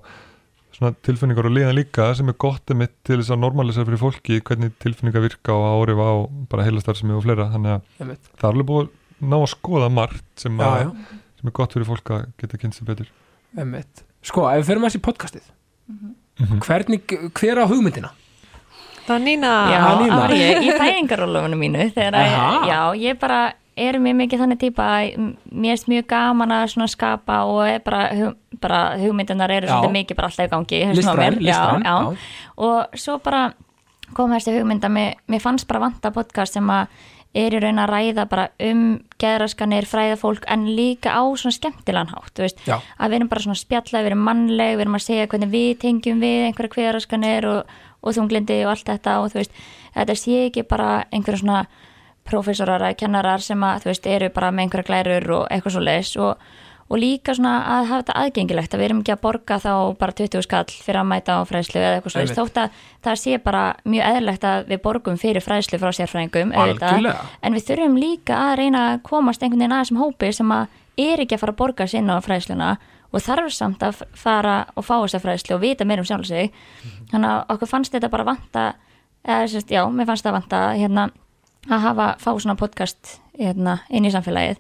svona tilfinningar og liðan líka sem er gott einmitt til þess að normalisa fyrir fólki hvernig tilfinningar virka og árif á bara heilastarfsemi og fleira. Þannig að það er alveg búið að ná að skoða margt sem, já, að, já, sem er gott fyrir fólk að geta kynnt sér betur. Einmitt. Sko, ef við fyrir með þessi podcastið. Mhm. hvernig, hver á hugmyndina? Það er Nína. Já, Nína. ég í fæðingarólofinu mínu þegar að, já, ég bara er mjög mikið þannig típa að mér er mjög gaman að skapa og er bara, hug, bara hugmyndunar eru Já. svolítið mikið bara alltaf í gangi Listræn, listræn, já, já. og svo bara kom þessi hugmynd að mér, mér fannst bara vanta podcast sem að er í raun að ræða bara um geðraskanir, fræða fólk en líka á svona skemmtilegan hátt þú veist, Já. að við erum bara svona spjalla, við erum mannleg við erum að segja hvernig við tengjum við einhverja kveðraskanir og, og þunglindi og allt þetta og þú veist, þetta sé ekki bara einhverja svona prófessorar eða kennarar sem að þú veist, eru bara með einhverja glærur og eitthvað svo leis og, og líka svona að hafa þetta aðgengilegt að við erum ekki að borga þá bara 20 skall fyrir að mæta á fræðslu eða eitthvað svo Einmitt. þótt að það sé bara mjög eðlilegt að við borgum fyrir fræðslu frá sérfræðingum en við þurfum líka að reyna að komast einhvern veginn aðeins sem hópi sem að er ekki að fara að borga sinna á fræðsluna og þarf samt að fara og fá þessa fræðslu og vita meir um sjálf sig. Þannig að okkur fannst þetta bara vanta eða sérst, já, mér fannst það vanta hérna, að hafa, fá svona podcast hérna, inn í samfélagið.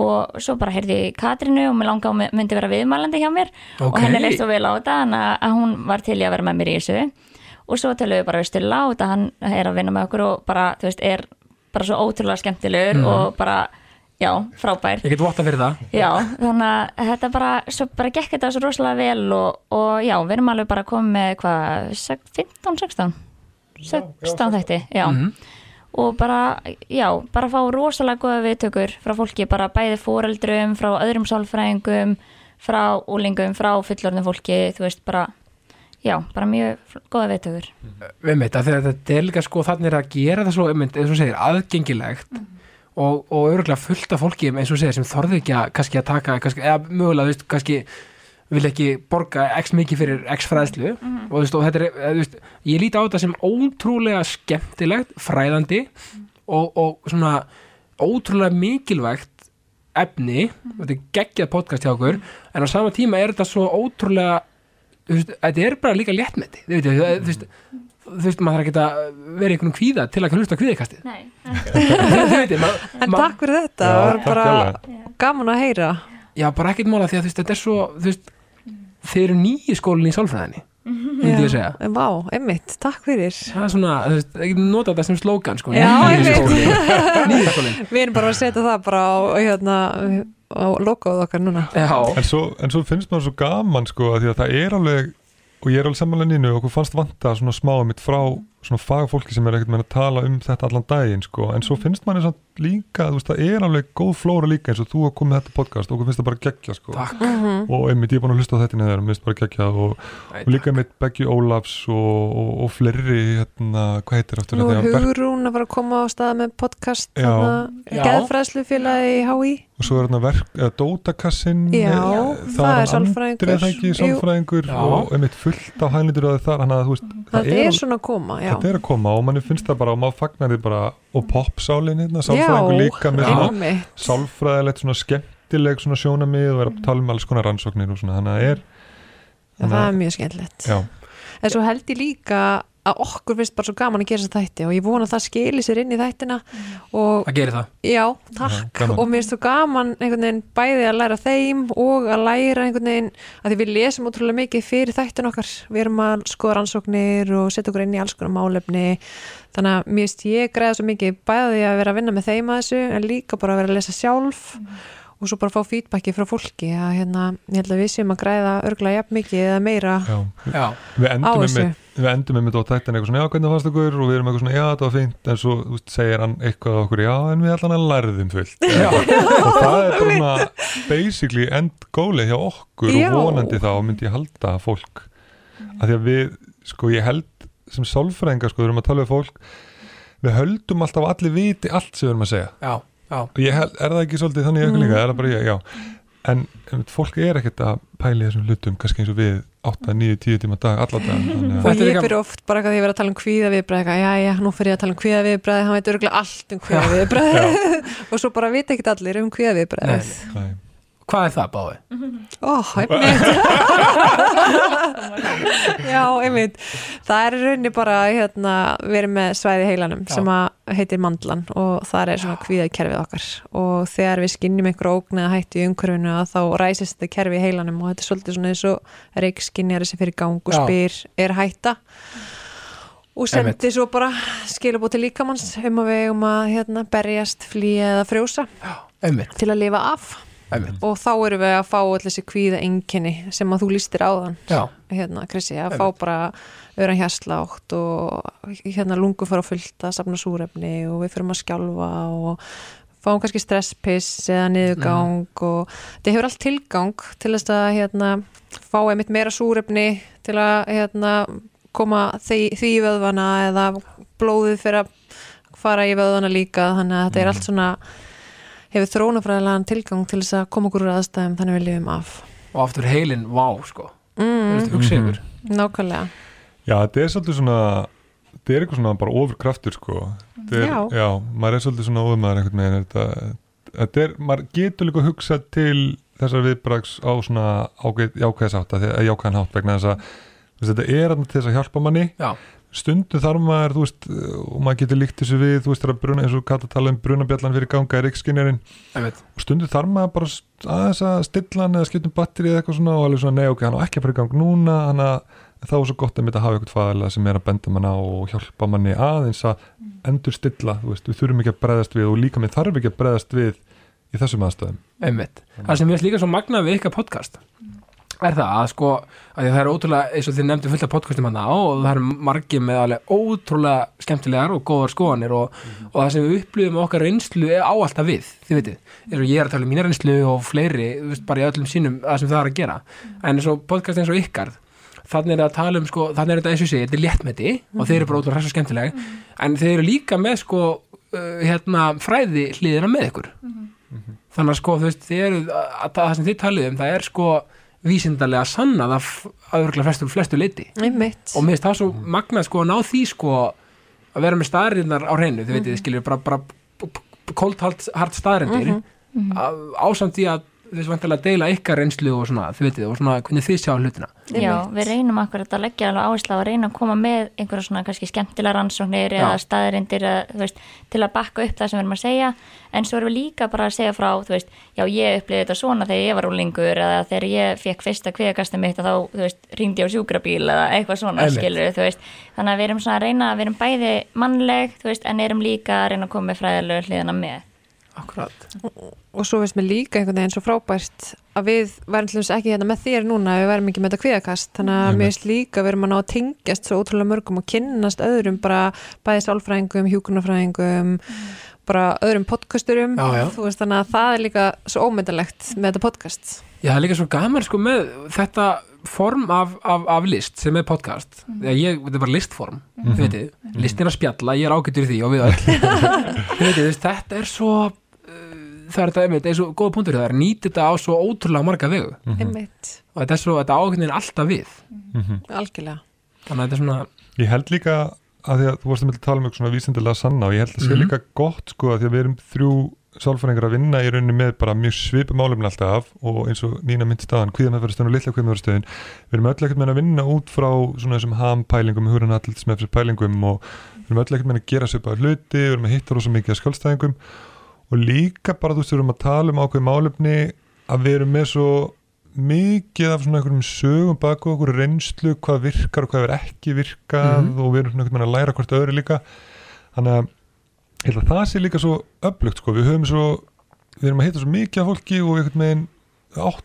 Og svo bara heyrði ég Katrinu og mér langa að myndi vera viðmælandi hjá mér. Og Ok. henni leist svo vel á þetta að- hún var til í að vera með mér í þessu. Og svo tölum við bara við stilla á þetta hann er að vinna með okkur og bara, þú veist, er bara svo ótrúlega skemmtilegur og bara, já, frábær. Ég get votta fyrir það. Já, þannig að þetta bara, svo bara gekk þetta svo rosalega vel og, og já, við erum alveg bara komið með hvað, sek- 15, 16 16 þætti, já. Mhm. Og bara, já, bara fá rosalega góða viðtökur frá fólki, bara bæði foreldrum, frá öðrum sálfræðingum frá úlingum, frá fullorðnum fólki, þú veist, bara já, bara mjög góða viðtökur. Við mitt að þegar þetta er líka sko þannig að gera það svo, eins og segir, aðgengilegt og, og örgulega fullt af fólki eins og segir sem þorði ekki að kannski að taka kannski, eða mögulega, þú veist, kannski vil ekki borga x mikið fyrir x fræðslu. Og þú veist, og þetta er eða, þú veist, ég líti á þetta sem ótrúlega skemmtilegt, fræðandi og, og svona ótrúlega mikilvægt efni, þetta er geggjað podcast hjá okkur, en á sama tíma er þetta svo ótrúlega þú veist, þetta er bara líka léttmeti þú veist, þú veist, þú veist maður þarf ekki að vera í einhvern kvíða til að hlusta kvíðikastið Nei, En ma- takk fyrir þetta, það var bara gaman að heyra. Já, bara ekkert mála því að þú veist, þetta er svo þú veist, þeir eru nýju skólinn í sálfræðinni myndi ég segja. Vá, einmitt, takk fyrir. Það er svona, þú veist, ekki nota þetta sem slókan sko, Já, nýju einmitt. skólinn. Nýju skólinn. Við erum bara að setja það bara á, hérna, á logoð okkar núna. Já, En svo, en svo finnst maður svo gaman sko að því að það er alveg og ég er alveg samanlega nýnu og okkur fannst vanta svona smá mitt frá svona fagfólki sem er ekkert með að tala um þetta allan daginn sko. En svo finnst manni samt líka þú veist það er alveg góð flóra líka eins og þú har komið með þetta podcast og okkur finnst það bara geggja sko. Takk. Og einmitt ég er búin að hlusta á þetta neður og finnst bara geggja. Og, og líka með Beggi Ólafs og, og, og fleiri hérna, hvað heitir aftur Nú þetta? er Berk- Hugrún að fara að koma á stað með podcast Já. Já. Geðfræðslu félagi í HÍ og svo er hérna verk, eða Dótakassin Já, eh, það er sálfræðingur. er það ekki Jú. sálfræðingur? Og einmitt fullt af hænlindur að þar þannig að þú veist, Það er alveg- svona að koma, já þetta er að koma og manni finnst það bara og maður fagnar því bara og popsálin hérna, sálfræðingur Já, líka með svona sálfræðilegt svona skemmtileg svona sjónamið og vera að tala um alls konar rannsóknir og svona, þannig að það er Já, það er mjög skemmtilegt. En svo held ég líka að okkur finnst bara svo gaman að gera þess þætti og ég vona að það skili sér inn í þættina og það gerir það? Já, takk. gaman. og mér finnst svo gaman einhvern veginn bæði að læra þeim og að læra einhvern veginn að því við lesum ótrúlega mikið fyrir þættin okkar. Við erum að skoða rannsóknir og setja okkur inn í alls konar málefni. Þannig að mér finnst ég greiða svo mikið bæði að vera að vinna með þeim að þessu en líka bara að vera að lesa sjálf og svo bara fá feedbacki frá fólki að hérna, ég held að við séum að græða örgulega jafn mikið eða meira já. já, við á endum þessu. með við endum með á tættin eitthvað svona, já hvernig fannst okkur og við erum eitthvað svona, já þetta var fínt. En svo veist, segir hann eitthvað á okkur, já en við allan að lærðum fullt. Og það er bara svona basically end góli hjá okkur Já. og vonandi þá myndi ég halda fólk. Að því að við, sko ég held sem sálfræðingar, sko, við erum að tala við fólk við höldum alltaf allir viti allt sem við erum að segja. Já, já. og ég held, er það ekki svolítið þannig mm. líka, er það bara ég, já. En um, fólk er ekkert að pæli þessum hlutum kannski eins og við 8, 9, 10 tíma dag allar dag og er ég fyrir oft bara því að ég verið að tala um kvíða viðbræð já, já, nú fyrir ég að tala um kvíða viðbræð hann veit örgulega allt um kvíða viðbræð og svo bara vita ekkert allir um kvíða viðbræð. Hvað er það báði? ó, einmitt já, einmitt. Það er í rauninni bara hérna, verið með svæði í heilanum Já. sem að heitir mandlan og það er svona kvíðað kerfið okkar. Og þegar við skinnjum einhver ógn eða hættu í umhverfinu að þá ræsist þetta kerfi í heilanum og þetta er svolítið svona eins og reikskinjari sem fyrir gang og Já. spyr er hætta. Og sendi svo bara skilabóð til líkamanns um að við um að hérna, berjast, flýja eða frjósa einmitt, til að lifa af og þá erum við að fá allir þessi kvíða enginni sem að þú lístir áðan. Já, hérna Krissi, að Einmitt. fá bara öðran hérslátt og hérna lungu fara að fullta, safna súrefni og við fyrir að skjálfa og fáum kannski stresspiss eða niðurgang og þetta hefur allt tilgang til þess að hérna fá einmitt meira súrefni til að hérna koma því, því í vöðvana eða blóðið fyrir að fara í vöðvana líka þannig að þetta er allt svona hefur þrónafræðilegan tilgang til þess að koma okkur úr aðstæðum þannig við lifum af. Og aftur heilin, vá sko. Mm, mm. hugsa yfir nákvæmlega. Já, þetta er svolítið svona þetta er eitthvað svona bara ofurkraftur sko. Þetta er, Já. já, maður er svolítið svona ofurmaður einhvern veginn þetta, þetta er, maður getur líka að hugsa til þessar viðbrags á svona ágæð, jákvæðsátt jákvæðan hátt vegna þess að þetta er þarna til þess að hjálpa manni. Já, stundum þarf maður, þú veist og maður getur líkt þessu við, þú veist, þegar bruna eins og Kata tala um brunabjallan fyrir ganga er ykkskinjarinn einmitt. Og stundum þarf maður bara aðeins að stilla hann eða skiptum batteri eða eitthvað svona og alveg svona, nei ok, hann á ekki að fara í gang núna hann að þá er svo gott að mynda að hafa eitthvað fæðilega sem er að benda manna og hjálpa manni aðeins að endur stilla þú veist, við þurfum ekki að bregðast við og líka minn þarf ekki að bregðast við í þessum aðstöðum einmitt, það sem við líka svo magnað við ykkar podcast er það að sko að því það er ótrúlega, eins og þið nefndu fullt af podcastum hann og það eru margir með alveg ótrúlega skemmtilegar og góðar skoðanir og, og það sem við upplifum okkar reynslu er á alltaf við, þið veitir eins og ég er að tala um mína reynslu og fleiri veist, bara í öllum sínum það sem það er að gera. En eins og podcast eins og ykkar þannig er að tala um sko, þannig er þetta eins og sé, þetta er léttmeti og þeir eru bara ótrúlega hress og skemmtileg en þeir eru líka með sko uh, hérna fræði hliðina með ykkur. Þannig að sko þú veist það sem þið talið um það er sko vísindarlega sannað af að örgulega flestu, flestu leiti einmitt og mér finnst það svo magnað sko að ná því sko að vera með staðrinnar á hreinu þið veitir, þið skiljum bara, bara hard staðrindir mm ásamt því að þess vantilega deila ykkar reynslu og svona, þið veitir, og svona hvernig þið sjá hlutina. Já, við reynum akkurat að leggja alveg áherslu á að reyna að koma með einhverja svona kannski skemmtilega rannsóknir eða staðrindir eða, þú veist, til að bakka upp það sem við erum að segja. En svo erum við líka bara að segja frá þú veist, já ég upplifði þetta svona þegar ég var úlingur eða þegar ég fekk fyrsta kviðakastum mitt og þá, þú veist, ringdi ég á sjúkrabíl eða eitthvað svona, skilur þú veist. Þannig að við erum svona að reyna, við erum bæði mannleg, þú veist, en erum líka að reyna að koma með fræðilegu hliðina með Akkurat. Og svo veist mér líka einhvern veginn svo frábært að við værum til dæmis ekki hérna með þér núna við værum ekki með þetta kviðakast þannig að mér veist líka við erum að ná að tengjast svo ótrúlega mörgum og kynnast öðrum bara bæði sálfræðingum, hjúkunarfræðingum bara öðrum podcasturum. Já, já. þú veist þannig að það er líka svo ómyndalegt með þetta podcast. Já, það er líka svo gaman sko með þetta form af, af, af list sem er podcast. Þegar ég, þetta er bara listform þið veitir, listin að spjalla, ég er ágættur í því og við öll. Þetta er svo það er þetta, einmitt, eins og góða punktur það er nýtt þetta á svo ótrúlega marga vegu. Einmitt, og þetta er svo, þetta ágættin alltaf við. Algjörlega. Þannig að þetta er svona, Ég held líka að því að þú varst að mynda að tala um eitthvað svona vísindilega sanna og ég held að sé Mhm. líka gott sko að því að við erum þrjú sálfræðingar að vinna í rauninni með bara mjög svipa málumni alltaf og eins og Nína mynd staðan kvíðamæðferðastöðun og litla kvíðamæðferðastöðun við erum öll ekkert með að vinna út frá svona þessum ham pælingum, húranallis með þessum pælingum og við erum öll ekkert með að gera svipaða hluti, við erum að hitta rosa mikið að skjálstæðingum og líka bara þú veist við erum að tala um ákveð málumni að við erum með svo mikið af svona einhverjum sögum baku okkur reynslu, hvað virkar og hvað er ekki virkað Mhm. og við erum svona einhvern veginn að læra hvort öðru líka þannig að ég held að það sé líka svo öflugt sko, við höfum svo við erum að hitta svo mikið af fólki og einhvern veginn átt,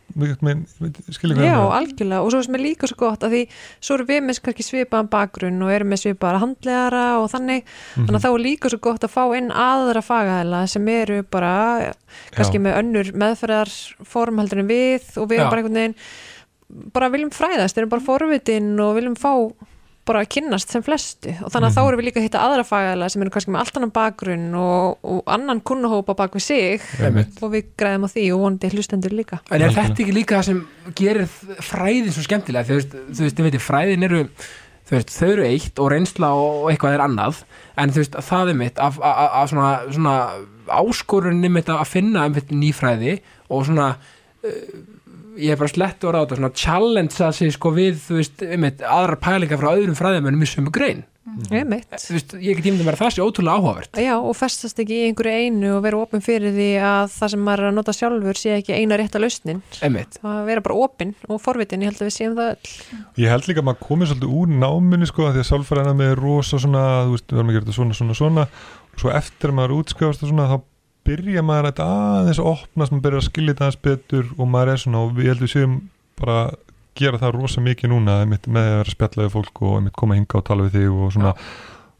skilja hvað Já, algjörlega og svo er mér líka svo gott að því svo erum við með kannski svipaðan bakgrunn og erum með svipaðara handlegara og þannig Mhm. þannig að þá er líka svo gott að fá inn aðra fagæðla sem eru bara kannski Já. með önnur meðferðarform heldur en við og við erum Já. bara einhvern veginn bara viljum fræðast, erum bara forvitin og viljum fá bara að kynnast sem flestu. Og þannig að þá Mhm. erum við líka að hitta aðra fagæðla sem eru kannski með allt annan bakgrunn og, og annan kunnahópa bak við sig. Einmitt. Og við græðum á því og vonandi hlustendur líka. En er þetta ekki líka það sem gerir fræðin svo skemmtilega? Þú veist, þú veist, veitir, fræðin eru þú veist, þau eru eitt og reynsla og eitthvað er annað, en þú veist, það er mitt af, af, af svona, svona áskorunni mitt að finna nýfræði og svona uh, ég er bara slett orða á þetta svona challenge að sig sko við þú veist, einmitt, aðra pælingar frá öðrum fræðimennum í sömu grein. Einmitt. Þú veist, ég get tímið mér að það sé ótrúlega áhugavert. Já, og festast ekki í einhverju einu og vera opinn fyrir því að það sem maður er að nota sjálfur sé ekki eina rétta lausnin. Einmitt, að vera bara opinn og forvitin, ég held að við séum það öll. Ég held líka að maður komið svolítið úr náminni sko, af því að sálfræðina með rosa svona, þú veist, við að þetta og að og byrja maður þetta aðeins að opnast, maður byrja að skilja þetta aðeins betur og maður er svona, og við heldum séum bara að gera það rosa mikið núna einmitt, með að vera að spjalla við fólk og einmitt, koma hinga og tala við þig og svona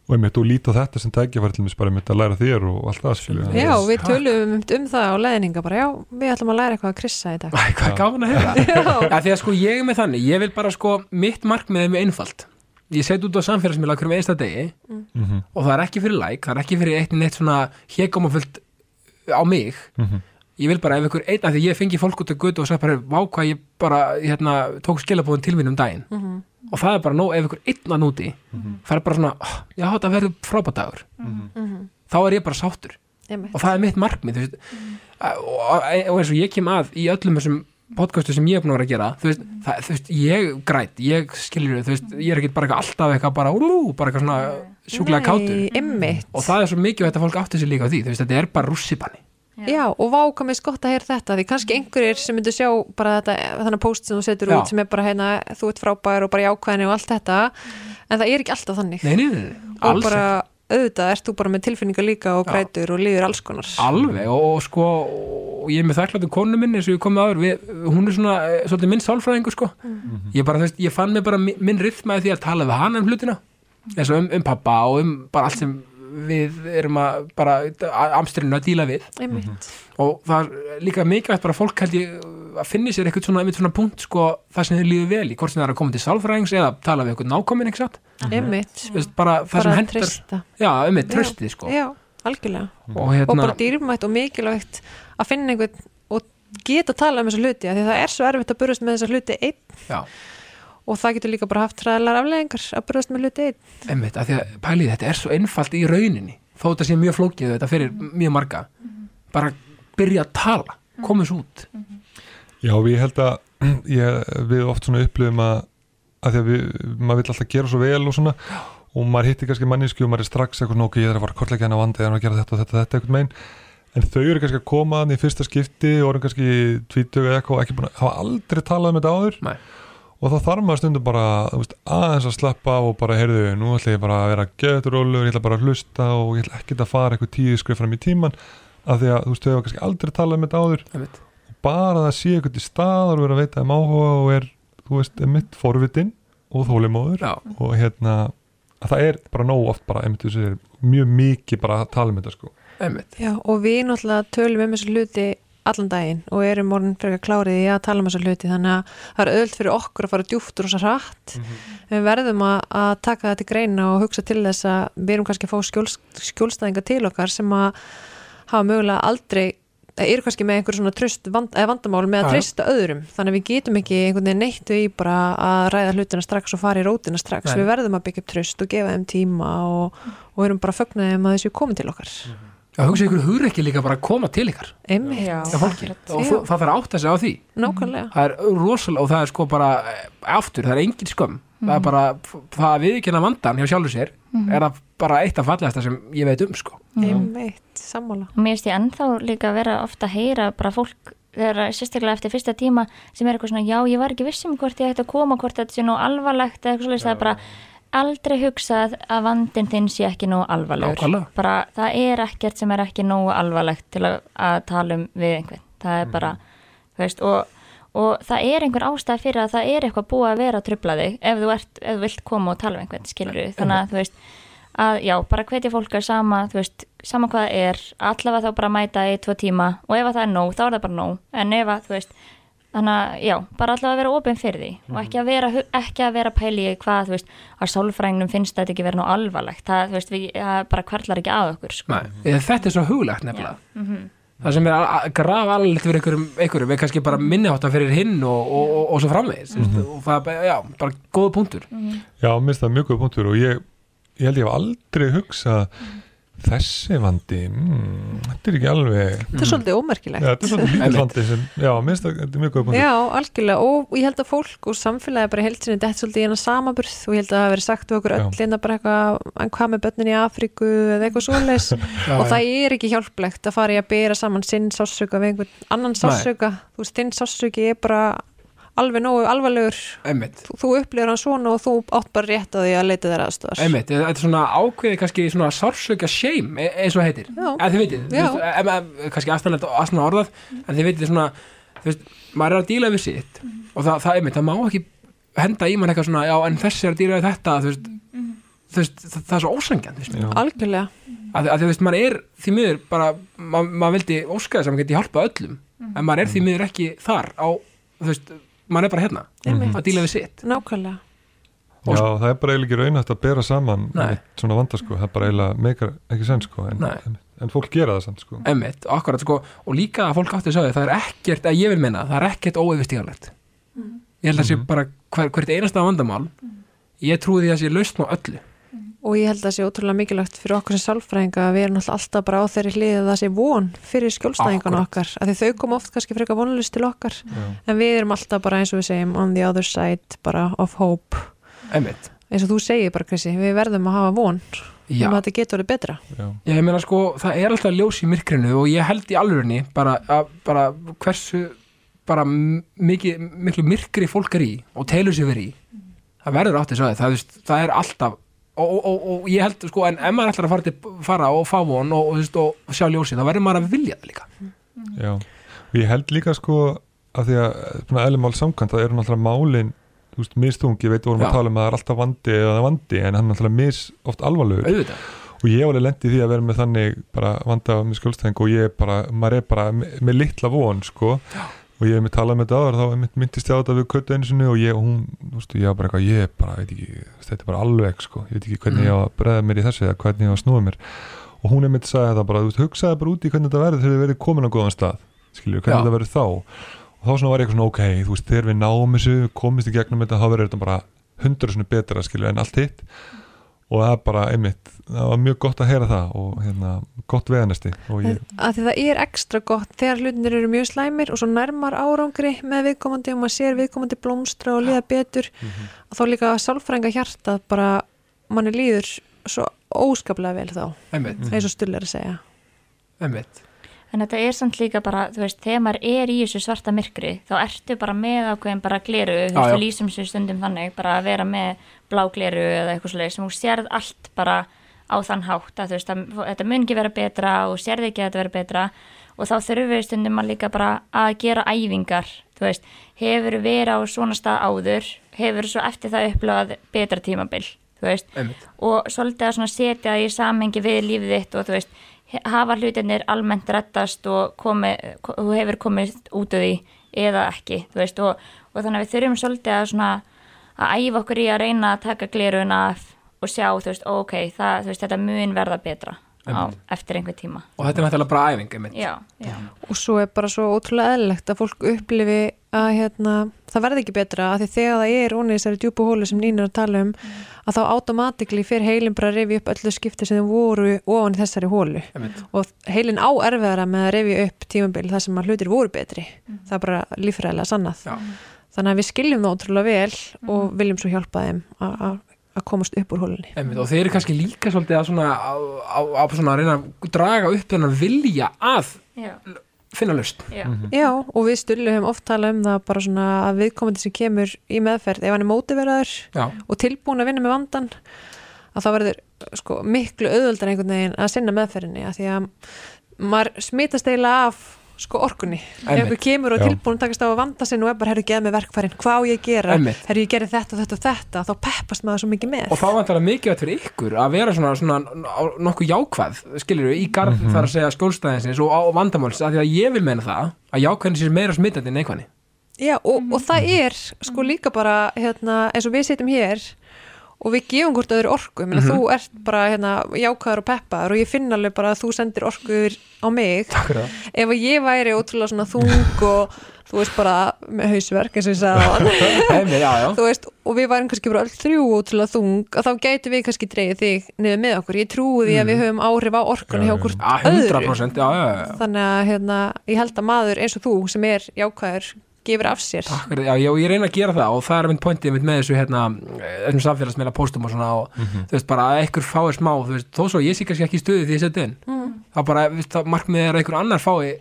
og einmitt, og líta á þetta sem tækja til mér bara einmitt, að læra þér og allt það skilja. Já, við tölum um, um það á leðninga bara, já, við ætlum að læra eitthvað að krissa í dag. Æ, hvað er gaman að heyra. Ja, því að sko ég er með þannig, ég vil bara sko mitt markmið er mjög einfalt. Ég set út á samfélagsmiðla hverjum einsta degi mm. Og það er ekki fyrir like, það er ekki fyrir eitt neitt svona hégumafullt á mig. -hmm. ég vil bara ef ykkur einn af því ég fengi fólk út af gutt og sagði bara, vá hvað ég bara hérna, tók skilabóðin til mín um daginn. Mhm. og það er bara nóg ef ykkur einn að núti það er bara svona, "Ah, já þetta verður frábædagur Mhm. þá er ég bara sáttur. Og það er mitt markmið og, og eins og ég kem að í öllum þessum podcastu sem ég er búin að vera að gera þú veist, það, þú veist ég græt, ég skilur þú veist, ég er ekki bara eitthvað alltaf eitthvað bara, úlú, bara eitthvað svona sjúklega kátur. og það er svo mikið að fólk átti sér líka á því þú veist, þetta er bara rússipanni. Já, og vá hvað mér gott að heyra þetta því kannski einhverjir sem myndu sjá bara þetta þannig post sem þú setur Já. út sem er bara hérna, þú ert frábær og bara jákvæðinni og allt þetta en það er ekki alltaf þannig. Nei, nei, nei, nei, og alls bara auðvitað ert þú bara með tilfinningar líka og grætur og líður alls konar. Alveg og, og sko, og ég er með þakklættum konu minni eins og ég komið áður, við, hún er svona eh, svolítið minn sálfræðingur sko. Ég bara, veist, ég fann mig bara mi- minn rithmaði því að tala við hann um hlutina. Eins og um, um pappa og um bara allt sem við erum að bara amstrinu að díla við. Einmitt, og það er líka mikilvægt bara fólk held ég að finni sér eitthvað svona, einmitt svona punkt sko, það sem þið líður vel í, hvort sem það er að koma til sálfræðings eða tala við eitthvað nákomin, ekki satt? Einmitt. Veist, bara það bara sem hendur já, einmitt, Já. tröstið sko. Já, algjörlega. Og og hérna, bara dýrmætt og mikilvægt að finna einhvern og geta að tala um þessa hluti af því að það er svo erfitt að burðast með þessa hluti einn. Já, og það getur líka bara haft træðlar afleðingar að burðast með hluti einn. Einmitt, að því að pælið þetta er svo einfalt í rauninni, þó þetta sé mjög flókið þetta fyrir mjög marga. Bara byrja að tala, komast út Já, og ég held að ég, við oft svona upplifum að, að því að við, maður vill alltaf gera svo vel og svona og maður hittir kannski manníski og maður er strax eitthvað nokkuð, ég er að fara að kortleika hennar vandi eða að gera þetta og þetta, þetta eitthvað megin en þau eru kannski að koma hann í fyrsta skipti og eru kannski tvítögu eða eitthvað og ekki búin að hafa aldrei talað um þetta áður. Nei. og þá þarf maður stundum bara veist, aðeins að slappa af og bara heyrðu, nú ætla ég bara að vera getur rólegur, ég ætla bara að hlusta og ég ætla ekkert að fara eitthvað tíu skrif fram í tíman af því að þú veist, þau hafa kannski aldrei talað um þetta áður. Einmitt, bara að það sé eitthvað til staðar og vera að veita um áhuga og er, þú veist, mitt forvitin og þólimóður og hérna, að það er bara nóg oft bara, einmitt þú segir, mjög mikið bara að tala um þetta sko. Einmitt. Já, og við náttúrulega tölum um þessu hluti allan daginn og erum orðin frekar klárið í að tala um þessu hluti. Þannig að það er öðult fyrir okkur að fara djúft og svo hratt. Við verðum að, að taka þetta til greina og hugsa til þess að við erum kannski að fá skjóls, skjólstæðinga til okkar sem að hafa mögulega aldrei eru kannski með einhver svona tröst vand, eða vandamál með að treysta öðrum. Þannig að við getum ekki einhvern veginn neittu í bara að ræða hlutina strax og fara í rótina strax. Nei. við verðum að byggja upp tröst og gefa þeim tíma og, og erum bara fögnuðum að þessu komið til okkar já, hugsa ykkur hugur ekki líka bara að koma til ykkar. Já. fólki. Og það þarf að átta sig á því. Nákvæmlega. Það er rosalega og það er sko bara eh, aftur, það er engin skömm. Það er bara, það að viðkynna vandan hjá sjálfur sér er það bara eitt af fallegasta sem ég veit um sko. Einmitt, sammála. Og mér finnst ég ennþá líka að vera ofta að heyra bara fólk þegar sérstaklega eftir fyrsta tíma sem er eitthvað svona, já ég var ekki viss um hvort ég ætti að koma, hvort þetta sé nú alvarlegt eða eitthvað svolítið, það er bara aldrei hugsað að vandin þinn sé ekki nógu alvarlegur. Bara það er ekkert sem er ekki nógu alvarlegt til að, að tala um við einhvern. Það er bara, þú veist og, og það er einhver ástæð fyrir að það er eitthvað búið að vera að trubla þig ef þú, ert, ef þú vilt koma og tala um einhvern skilur þannig að þú veist að já, bara hvetja fólk að sama, þú veist, sama hvað það er, allavega þá bara mæta í tvo tíma og ef að það er nóg, þá er það bara nóg. En ef að, þú veist, þannig að já, bara allavega að vera opinn fyrir því og ekki að vera, ekki að vera pæli í hvað, þú veist, að sálfræðingnum finnst þetta ekki vera nú alvarlegt, það, þú veist, við, það bara kvarlar ekki að okkur, sko. Nei, þetta er svo huglegt nefnilega. Það sem er að- grafa alveg fyrir einhverjum, einhverjum er kannski bara minniháttan fyrir hinn og, og, og, og svo framvegis mm og það er bara, já, bara góða punktur. Já, minnst það mjög góð punktur og ég, ég held ég hef aldrei hugsað þessi vandi mm, þetta er ekki alveg þetta er svolítið ómerkilegt. Þetta er svona lítið vandi sem, já, minnst að þetta er mjög góð punktur. Já, algjörlega. Og ég held að fólk og samfélagi bara held sinni þetta svolítið í hana samaburð og ég held að það hafi verið sagt við okkur öll eitthvað en hvað með börnin í Afríku? eða eitthvað svoleiðis. Já, og það er ekki hjálplegt að fara í að bera saman sinn sássöka við einhvern annan sássöka þú veist, þinn sássöki er bara alveg nógu alvarlegur. Einmitt, þú, þú upplifir hann svona og þú átt bara rétt á því að leita þér aðstöðar einmitt, þetta er svona ákveði kannski svona sársöka shame e- eins og heitir. En þið em, kannski aðstæðanlegt og aðstæðanlega orðað en þið vitið svona, þú veist, maður er að díla við sitt og það, það einmitt, það má ekki henda í mann eitthvað svona, já en þessi er að díla við þetta, þú veist, þú veist það, það er svo ósangjan, algjörlega. Að, að þú veist, maður er því miður bara, ma- maður vildi óska þess að maður geti hjálpað öllum, en maður er því miður ekki þar á, þú veist, maður er bara hérna Einmitt. að díla við sitt. Nákvæmlega. Já, það er bara eiginlega ekki raunætt að bera saman svona vanda sko, það er bara eiginlega meikar ekki senn sko, en, en, en fólk gera það samt sko. Emmitt, akkurat sko. Og líka að fólk átti að sagði, það er ekkert að ég vil meina, það er ekkert óyfirstíganlegt. Ég held að sé Mhm. bara hver, hvert einasta vandamál. Ég trúi því að sé lausn á öllu og ég held að það sé ótrúlega mikilvægt fyrir okkur sem sálfræðinga að við erum alltaf bara á þeirri hlið að það sé von fyrir skjólstæðingan okkar. Að því þau koma oft kannski frekar vonlust til okkar. Já. en við erum alltaf bara eins og við segjum on the other side bara of hope. Emmitt, eins og þú segir bara Krissi, við verðum að hafa von já, um að þetta getur verið betra. Já. ég meina sko það er alltaf ljós í myrkrinu og ég held í alvörinni bara, að, bara hversu bara mikið, miklu myrkri fólk er í og telur sér verið í. Það verður átti að sagði, það, það er alltaf og, og, og, ég held sko en ef maður ætlar að fara, til, fara og fá von og, og, sjá ljósið, þá verður maður að vilja það líka. Já, og ég held líka sko að því að eðlumál samkvæmt það eru náttúrulega málin þú veist, mistungi, veit, vorum Já. að tala um að það er alltaf vandi eða það er vandi, en hann er náttúrulega mis oft alvarlegur. Auðvitað. Og ég hef alveg lendið því að vera með þannig bara vanda með skjólstæðing og ég bara, maður er bara með, með litla von sko. Já. Og ég hef með talað með þetta áður þá myndist ég á þetta við köttu sinni og ég, hún, þú veist, ég var bara eitthvað, ég er bara, veit ekki, þetta er bara alveg sko, ég veit ekki hvernig Mm. ég á að breða mér í þessu eða hvernig ég á að snúa mér. Og hún einmitt sagði þetta bara, þú veist, hugsaði bara út í hvernig þetta verður þegar þið verið komin á góðan stað skilju, hvernig þetta verður þá. Og þá svona var ég eitthvað svona, ok, þú veist, þegar við náum þessu komist í gegnum þetta, þá verður þetta bara hundra svona betra, skilju, en allt hitt og það er bara, einmitt, það var mjög gott að heyra það og hérna, gott veganesti og ég, að því það er ekstra gott þegar hlutinir eru mjög slæmir og svo nærmar árangri með viðkomandi og maður sér viðkomandi blómstra og líða betur Mhm. og þá líka sálfrænga hjarta bara manni líður svo óskaplega vel þá eins og stull er að segja. Emmitt En þetta er samt líka bara, þú veist, þegar maður er í þessu svarta myrkri, þá ertu bara með ákveðin bara gleru, þú veist, við lýsum sér stundum þannig, bara að vera með blá gleru eða eitthvað svoleið sem þú sérð allt bara á þann hátt að þú veist, að þetta mun ekki vera betra og sérði ekki að þetta vera betra. Og þá þurfum við stundum að líka bara að gera æfingar, þú veist, hefur verið á svona stað áður, hefur svo eftir það upplöðað betra tímabil, þú veist, Emmitt, og svolítið að setja í samhengi við lífið þitt og þú veist, hafa hlutinir almennt rettast og komi, ko- þú hefur komið út af því eða ekki, þú veist, og, og þannig að við þurfum svolítið að svona að æfa okkur í að reyna að taka glerun af og sjá, þú veist, ok, það, þú veist, þetta mun verða betra á, eftir einhver tíma. og þetta er náttúrulega bara æfing emmitt Já, já. og svo er bara svo ótrúlega eðlilegt að fólk upplifi að hérna, það verði ekki betra að því þegar það er onni þessari djúpu hólu sem Nín er að tala um að þá automatikli fyrir heilin bara að revi upp öllu skipti sem þau voru ofan í þessari hólu. Emmitt, og heilin á erfiðara með að revi upp tímabil þar sem að hlutir voru betri. Það er bara líffræðilega sannað. Já, þannig að við skiljum það ótrúlega vel og viljum svo hjálpa þeim að- að að komast upp úr hólunni. Emmitt og þeir eru kannski líka svolítið að svona á, á, á svona að reyna að draga upp þennan vilja að Já, finna lust já. Já, og við stullu hefum oft talað um það bara svona að viðkomandi sem kemur í meðferð ef hann er mótiveraður og tilbúin að vinna með vandan að það verður sko, miklu auðvöldar einhvern veginn að sinna meðferðinni að því að maður smitast eiginlega af sko orkunni. Ef einhver kemur og tilbúin takast á að vanda sinn og er bara, herru, geð með verkfærin, hvað á ég að gera? Herru, ég gerði þetta og þetta og þetta. Þá peppast maður svo mikið með. Og þá vantar það mikið fyrir ykkur að vera svona, svona nokkuð jákvæð skilur við, í garð þar að segja skólstæðinsins og á vandamáls, af því að ég vil meina það að jákvæðin sé meira smittandi en neikvæðni Já, og, og það er sko líka bara hérna, eins og við sitjum hér og við gefum hvort öðru orku. Mm Mhm. þú ert bara hérna, jákvæður og peppaður og ég finn alveg bara að þú sendir orku yfir á mig. Ef ég væri ótrúlega svona þung og þú veist bara með hausverk eins og ég sagði þú veist, og við værum kannski bara öll þrjú ótrúlega þung, að þá gætu við kannski dreigið þig niður með okkur, ég trúi því að við höfum áhrif á orkunni Já, hjá já. hvort öðru. 100% já, já, já. þannig að hérna, ég held að maður eins og þú sem er jákvæður gefur af sér. Takk já, já, ég reyna að gera það og það er mynd pointið mitt með þessu hérna, þessum samfélagsmeila póstum og svona og þú veist bara að einhver fái smá þú veist, þó svo ég sé kannski ekki í stuði því ég seti inn mm. þá bara, þú veist, það markmið er að einhver annar fái,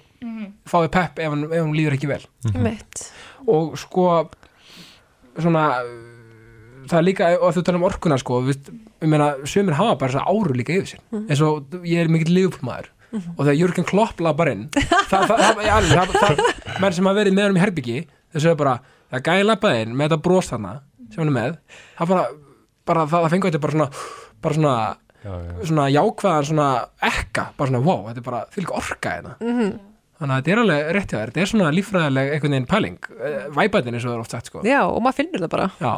fái pepp ef hann, ef hann líður ekki vel. Mitt og sko svona það er líka, og þú tala um orkuna sko, þú veist, ég meina, sömur hafa bara þessa áru líka yfir sér, eins og ég er mikill liðupmaður og þegar Jörgen Klopp laði bara inn það, það, það, það, það menn sem hafa verið með honum í herbyggi þau segja bara, það gæði lappaði inn með þetta bros þarna sem hann er með það bara, bara það, það fengur þetta bara svona bara svona, já, já. svona jákvæðan svona ekka, bara svona wow, þetta er bara líka orka hérna Mhm. þannig að þetta er alveg rétt hjá þér, þetta er svona líffræðileg einhvern veginn pæling, væpætin eins og það er oft sagt sko. já, og maður finnur það bara já,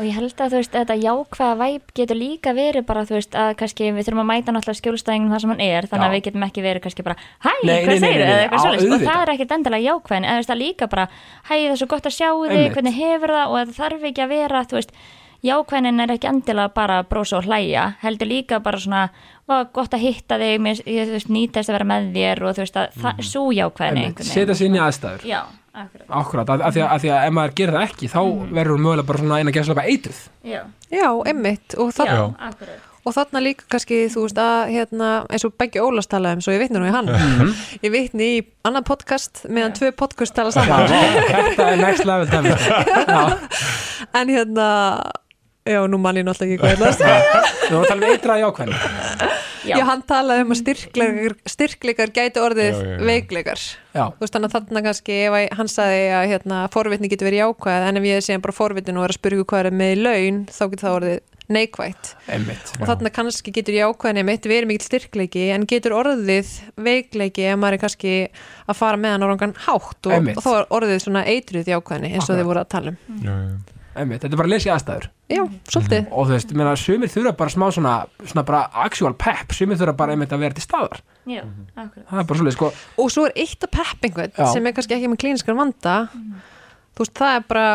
Og ég held að þú veist, þetta jákvæða væp getur líka verið bara, þú veist, að kannski við þurfum að mæta náttúrulega skjólstæðingum þar sem hann er, þannig Já. að við getum ekki verið kannski bara, hæ, hvað segir svolítið, og það er ekkit endilega jákvæðin, eða þú veist, það líka bara, hæ, það er svo gott að sjá þig, hvernig hefur það, og það þarf ekki að vera, þú veist, jákvæðin er ekki endilega bara að brósa og hlæja, heldur líka bara svona, gott að hitta þig, mér, ég, veist, nýtast að vera með þér og þú veist, að það, svo jákvæðin Mhm. einmitt, setja sér inn í aðstæður. Já, akkurat. Akkurat, af, af, því að, af því að ef maður gerir það ekki þá verður hún mögulega bara svona eina gæslega eitruð Já, já, emmitt og, já, þarna- akkurat. og þarna líka kannski þú veist að hérna, eins og Beggi Ólafs talaði um svo ég vitni nú í hann. Ég vitni í annað podcast meðan tvö podcast tala saman. Þetta er next level en hérna já, nú mann ég náttúrulega ekki hvað ég ætla að segja. Við vorum að tala um eitraði ákveðin Já. já, hann talaði um að styrkleikar, styrkleikar gæti orðið Já, já, já. veikleikar Já, þú veist þannig að þarna kannski hann sagði að hérna, forvitni getur verið jákvæð en ef ég sé bara forvitin og er að spyrja ykkur hvað er með laun þá getur það orðið neikvætt einmitt og þarna kannski getur jákvæðin einmitt verið mikill styrkleiki en getur orðið veikleiki ef maður er kannski að fara með hann á rangan hátt og, og þá er orðið svona eitruð jákvæðin eins og Akkurat. þið voru að tala um já, já. Einmitt, þetta er bara að lesa í aðstæður. Já, svolítið. Og þú veist, meina, sumir þurfa bara smá svona, svona bara actual pep, sumir þurfa bara einmitt að vera til staðar. Já, akkurat. það er bara svolítið, sko, og svo er eitt að pepp einhvern Já. sem er kannski ekki með klíniskan vanda. Þú veist, það er bara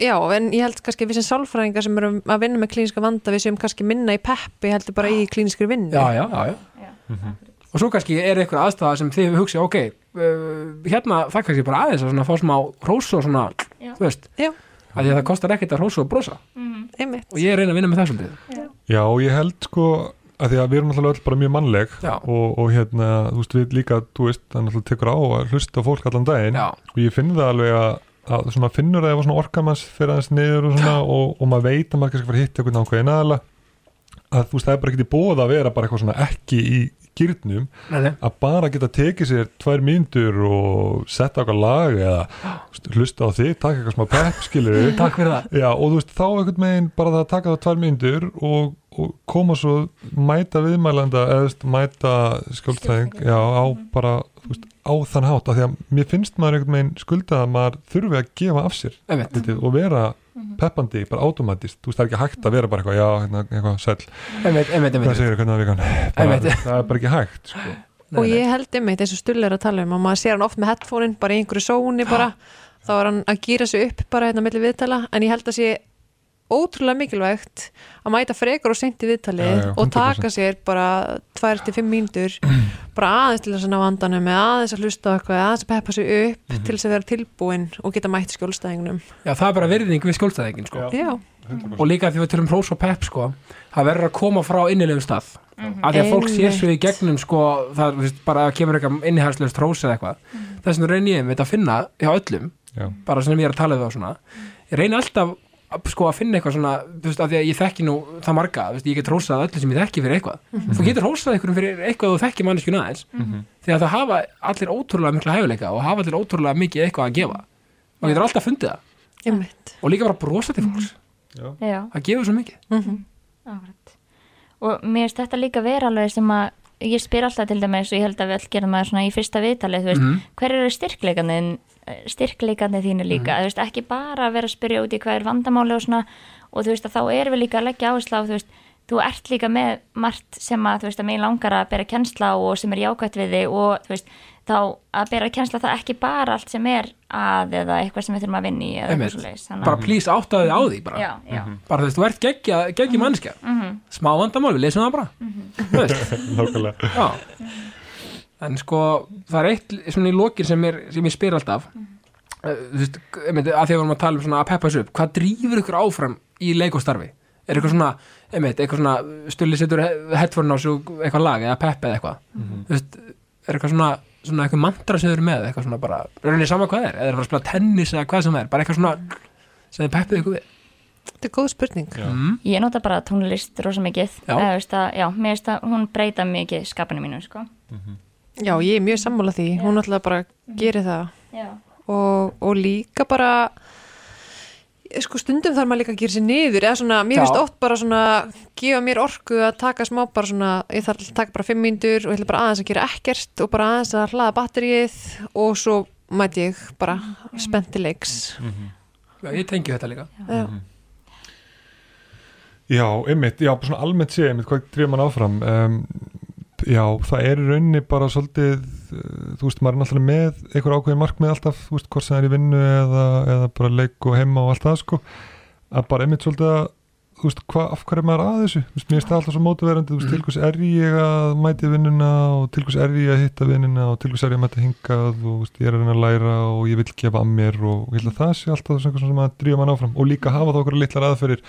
já, en ég held kannski við sem sálfræðingar sem erum að vinna með klíniska vanda við sem kannski minna í peppi heldur bara í klíniskri vinnu. Já, já, já, já. Já, og svo kannski er eitthvað aðstæða sem þið hefur hugsað, ok, uh, hérna það kannski bara aðeins að svona fá smá hrós og svona, Já. þú veist. Já. Að því að það kostar ekkert að hrósa og brosa. Mhm. einmitt. Og ég er reyna að vinna með það svolítið. Já, og ég held sko að því að við erum náttúrulega öll bara mjög mannleg og, og hérna, þú veist, við líka þú veist, það náttúrulega tekur á að hlusta á fólk allan daginn Já. og ég finn það alveg að, að svona finnur að ef svona orkamanns fyrir aðeins niður og svona og, og maður veit að maður kannski fara að hitta einhvern ákveðin aðala að þú veist, það er bara ekki í bóða að vera bara eitthvað svona ekki í gýrnum Nei, nei. að bara geta tekið sér tvær mínútur og setja okkar lag eða hlusta á þig, taka eitthvað smá pepp skilur Takk fyrir það. Já, og þú veist, þá einhvern veginn bara það að taka það tvær mínútur og, og koma svo mæta viðmælanda eða mæta skjöldfræðing já, á bara, þú veist, á þann hátt af því að mér finnst maður einhvern veginn skuldað að maður þurfi að gefa af sér vitið, og vera peppandi bara automatist, þú veist, það er ekki hægt að vera bara eitthvað, já, hérna, eitthvað, einmitt, hvað segir hvernig það vikan? Það er bara ekki hægt sko. og ég held einmitt eins og Stull er að tala um og maður sér hann oft með headphone-in bara í einhverju sóni bara. Þá er hann að gýra sig upp bara hérna milli viðtala en ég held að sé ótrúlega mikilvægt að mæta frekar og seint í viðtali Já, já, og 100%. taka sér bara 2-5 mínútur bara aðeins til þess að ná andanum eða aðeins að hlusta á eitthvað, aðeins að peppa sig upp Mhm. til þess að vera tilbúin og geta mætt skjólstæðingnum. Já, það er bara virðing við skjólstæðingin sko. Já. Já, og líka því við tölum hrós og pepp sko, það verður að koma frá innilegum stað. Af því að fólk sé svo í gegnum sko, það veist, bara að kemur eitthvað innihælslegust hrós eða eitthvað. Þess vegna reyni ég með að finna hjá öllum já, bara sem ég er að tala að, sko, að finna eitthvað svona þú veist, af því að ég þekki nú það marga þú veist, ég get hrósað öllu sem ég þekki fyrir eitthvað. Þú getur hrósað einhverjum fyrir eitthvað þú þekki manneskjuna aðeins því að það hafa allir ótrúlega mikla hæfuleika og hafa allir ótrúlega mikið eitthvað að gefa. Og getur alltaf fundið það. Einmitt. Og líka bara brosa til fólks. Já, Já, það gefur svo mikið. Akkurat. Og mér finnst þetta líka vera alveg sem að ég spyr alltaf til dæmis og ég held að við all gerum svona í fyrsta viðtalið, Mhm. styrkleikandinn styrkleikandinn þínu líka, þú veist, ekki bara að vera að spyrja út í hvað er vandamáli og svona og þú veist að þá erum við líka að leggja áherslu á þú veist, þú ert líka með margt sem að þú veist að mig langar að bera kennsla á og sem er jákvætt við þig og þú veist, þá að bera kennsla það ekki bara allt sem er að eða eitthvað sem við þurfum að vinna í eða eitthvað svo leis bara please áttaði á því bara. Já, já, bara þú veist, þú ert geggja, geggja mannskja smá vandamál, við leysum það bara þú veist, nákvæmlega já en sko, það er eitt svona í lokin sem, er, sem ég spyr alltaf uh, þú veist, að því að við vorum að tala um svona að peppa þessu upp, hvað drífur ykkur áfram í leik og starfi? Er eitthvað svona einmitt, eitthvað svona, stulli setur headphone á og eitthvað lag eða peppa eða eitthvað þú veist, er eitthvað svona svona eitthvað mantra sem þau eru með, eitthvað svona bara rauninni sama hvað er, eða er það að spila tennis eða hvað sem það er, bara eitthvað svona sem þið peppið ykkur við Þetta er góð spurning mm. Ég nota bara tónlist rosa mikið Já. Eða, veist að, já, mér veist að hún breyta mikið skapinu mínu sko. Já, ég er mjög sammála því, hún alltaf bara gerir það. Já, og, og líka bara sko stundum þarf maður líka að gera sér niður. Eða svona, mér Já. finnst oft bara svona gefa mér orku að taka smá bara svona ég þarf að taka bara fimm mínútur og ég ætla bara aðeins að gera ekkert og bara aðeins að hlaða batterið og svo mæti ég bara spenntilegs Já, ég tengi þetta líka. Já, Já, einmitt, já, bara svona almennt sé einmitt, hvað drifur mann áfram? Um, Já, það er í rauninni bara svolítið, uh, þú veist, maður er náttúrulega með einhver ákveðin markmið alltaf, þú veist, hvort sem það er í vinnu eða, eða bara leik og heima og allt það, sko. Að bara einmitt svolítið að þú veist, hva, af hverju er maður að þessu? Þú veist, mér það alltaf svo mótuverandi, þú veist, til hvers er ég að mæti vinnuna og til hvers er ég að hitta vinnuna og til hvers er ég að mæti hingað og þú veist, ég er að læra og ég vil gefa að mér og ég held að það sé alltaf svona sem að drífa mann áfram og líka hafa þá okkur litlar aðferðir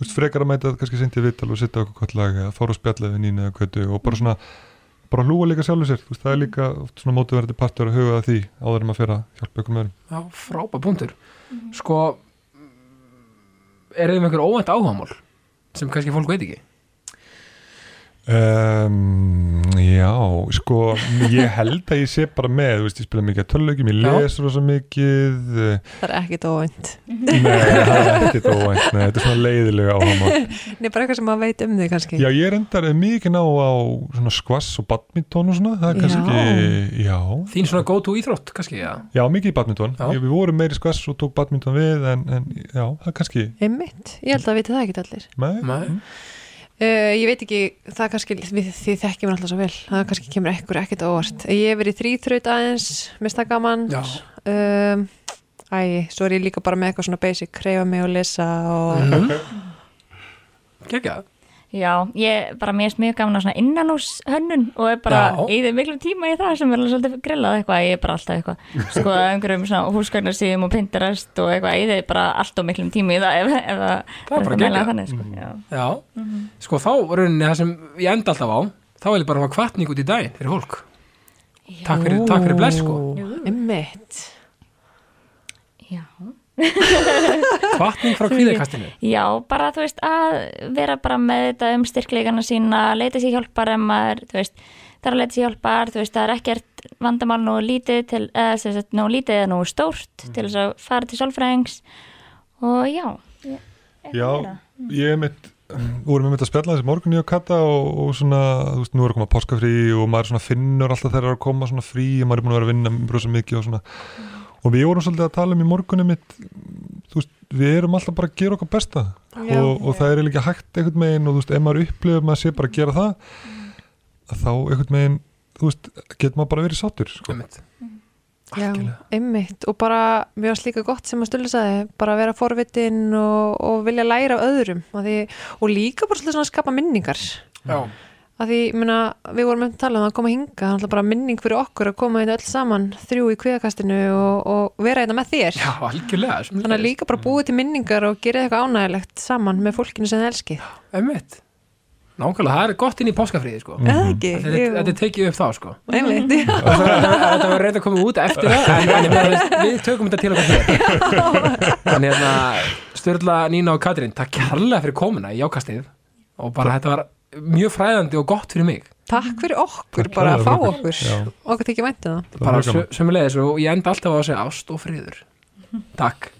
þú veist, frekar að mæta kannski seint í vital og sitta okkur gott lag eða fóra og spjalla við nýna eða kvötu og bara svona bara hlúa líka sjálfur sér, þú veist, það er líka oft svona mótuverandi partur að huga að því áður en maður fer að hjálpa ykkur með öðrum. Já, frábæð punktur. Sko er þið með einhver óvænt áhugamál sem kannski fólk veit ekki Um, já, sko ég held að ég sé bara með þú veist, ég spila mikið að tölulegjum, ég Já. les rosa mikið eh, það er ekkit óvænt. Nei, það er ekkert óvænt nei, þetta er svona leiðilega áhamál Nei, bara eitthvað sem maður veit um þig kannski. Já, ég er endar mikið ná á svona skvass og badminton og svona, það er Já. kannski já, Þín svona go to íþrótt kannski, já? Já, mikið í badminton. Já. ég, við vorum meiri skvass og tók badminton við en, en já, það er kannski Einmitt, ég held að viti það ekki allir. Nei, Nei. Uh, ég veit ekki, það kannski við, þið þekkjum alltaf svo vel, það kannski kemur ekkur ekkert óvart. Ég hef verið í þrýþraut aðeins mist það gaman um, Æ, svo er ég líka bara með eitthvað svona basic, hreyfa mig og lesa og mm. Já ég bara mér finnst mjög gaman að svona innanús hönnun og er bara eða miklu tíma í það sem er alveg svolítið grillað eitthvað, ég er bara alltaf eitthvað sko að einhverjum svona húsgagnarsíðum og Pinterest og eitthvað, ég er bara alltaf miklum tíma í það ef, ef það er mæla geggjað. þannig sko, já. Já, sko þá rauninni það sem ég enda alltaf á þá vil ég bara hafa kvartning út í daginn fyrir fólk. Takk fyrir, takk fyrir bless sko. Einmitt. Já Kvartning frá kvíðarkastinu Já, bara þú veist að vera bara með þetta um styrkleikana sína, leita sér hjálpar ef maður, þú veist, það er að leita sér hjálpar, þú veist, það er ekkert vandamál nú lítið til, eða sem sagt, nú lítið eða nú stórt til þess að fara til sálfræðings. Og já, ég, Já, ég er mitt vorum við mitt að spjalla þessi morgun ég og Kata og, og svona, þú veist, nú er að koma páskafrí og maður svona finnur alltaf þegar er að koma svona frí og maður er búin að vera að vinna brosa mikið og svona og við vorum svolítið að tala um í morgunum mitt þú veist, við erum alltaf bara að gera okkar besta Já. og, og það er líka hægt einhvern megin og þú veist, ef maður upplifir maður sé bara að gera það að þá einhvern megin þú veist, getur maður bara verið sáttur sko. Einmitt. Já, Algjörlega. einmitt og bara, mér varst líka gott sem að stulli sagði, bara vera forvitin og, og vilja læra af öðrum og, því, og líka bara svolítið svona að skapa minningar Já, að því, meina, við vorum með að tala um að koma hinga, það er bara minning fyrir okkur að koma hérna öll saman, þrjú í kviðakastinu og, og vera hérna með þér. Já, algjörlega þannig að líka bara búið til minningar og gera eitthvað ánægilegt saman með fólkinu sem þið elskið. Einmitt. Nákvæmlega, það er gott inn í páskafríði sko. Eða ekki, Þetta tekið upp þá sko. Einmitt já. Þetta var reynd að koma út eftir það en, en, við, tökum þetta til okkur hér. Þannig hérna Sturla, Nína og Katrín, takk kærlega fyrir komuna í jákastið. Og bara þetta var mjög fræðandi og gott fyrir mig. Takk fyrir okkur, Takk bara að fá okkur. Já. okkur tekið væntu það Það. Bara sömulegis og ég enda alltaf á að segja ást og friður. Takk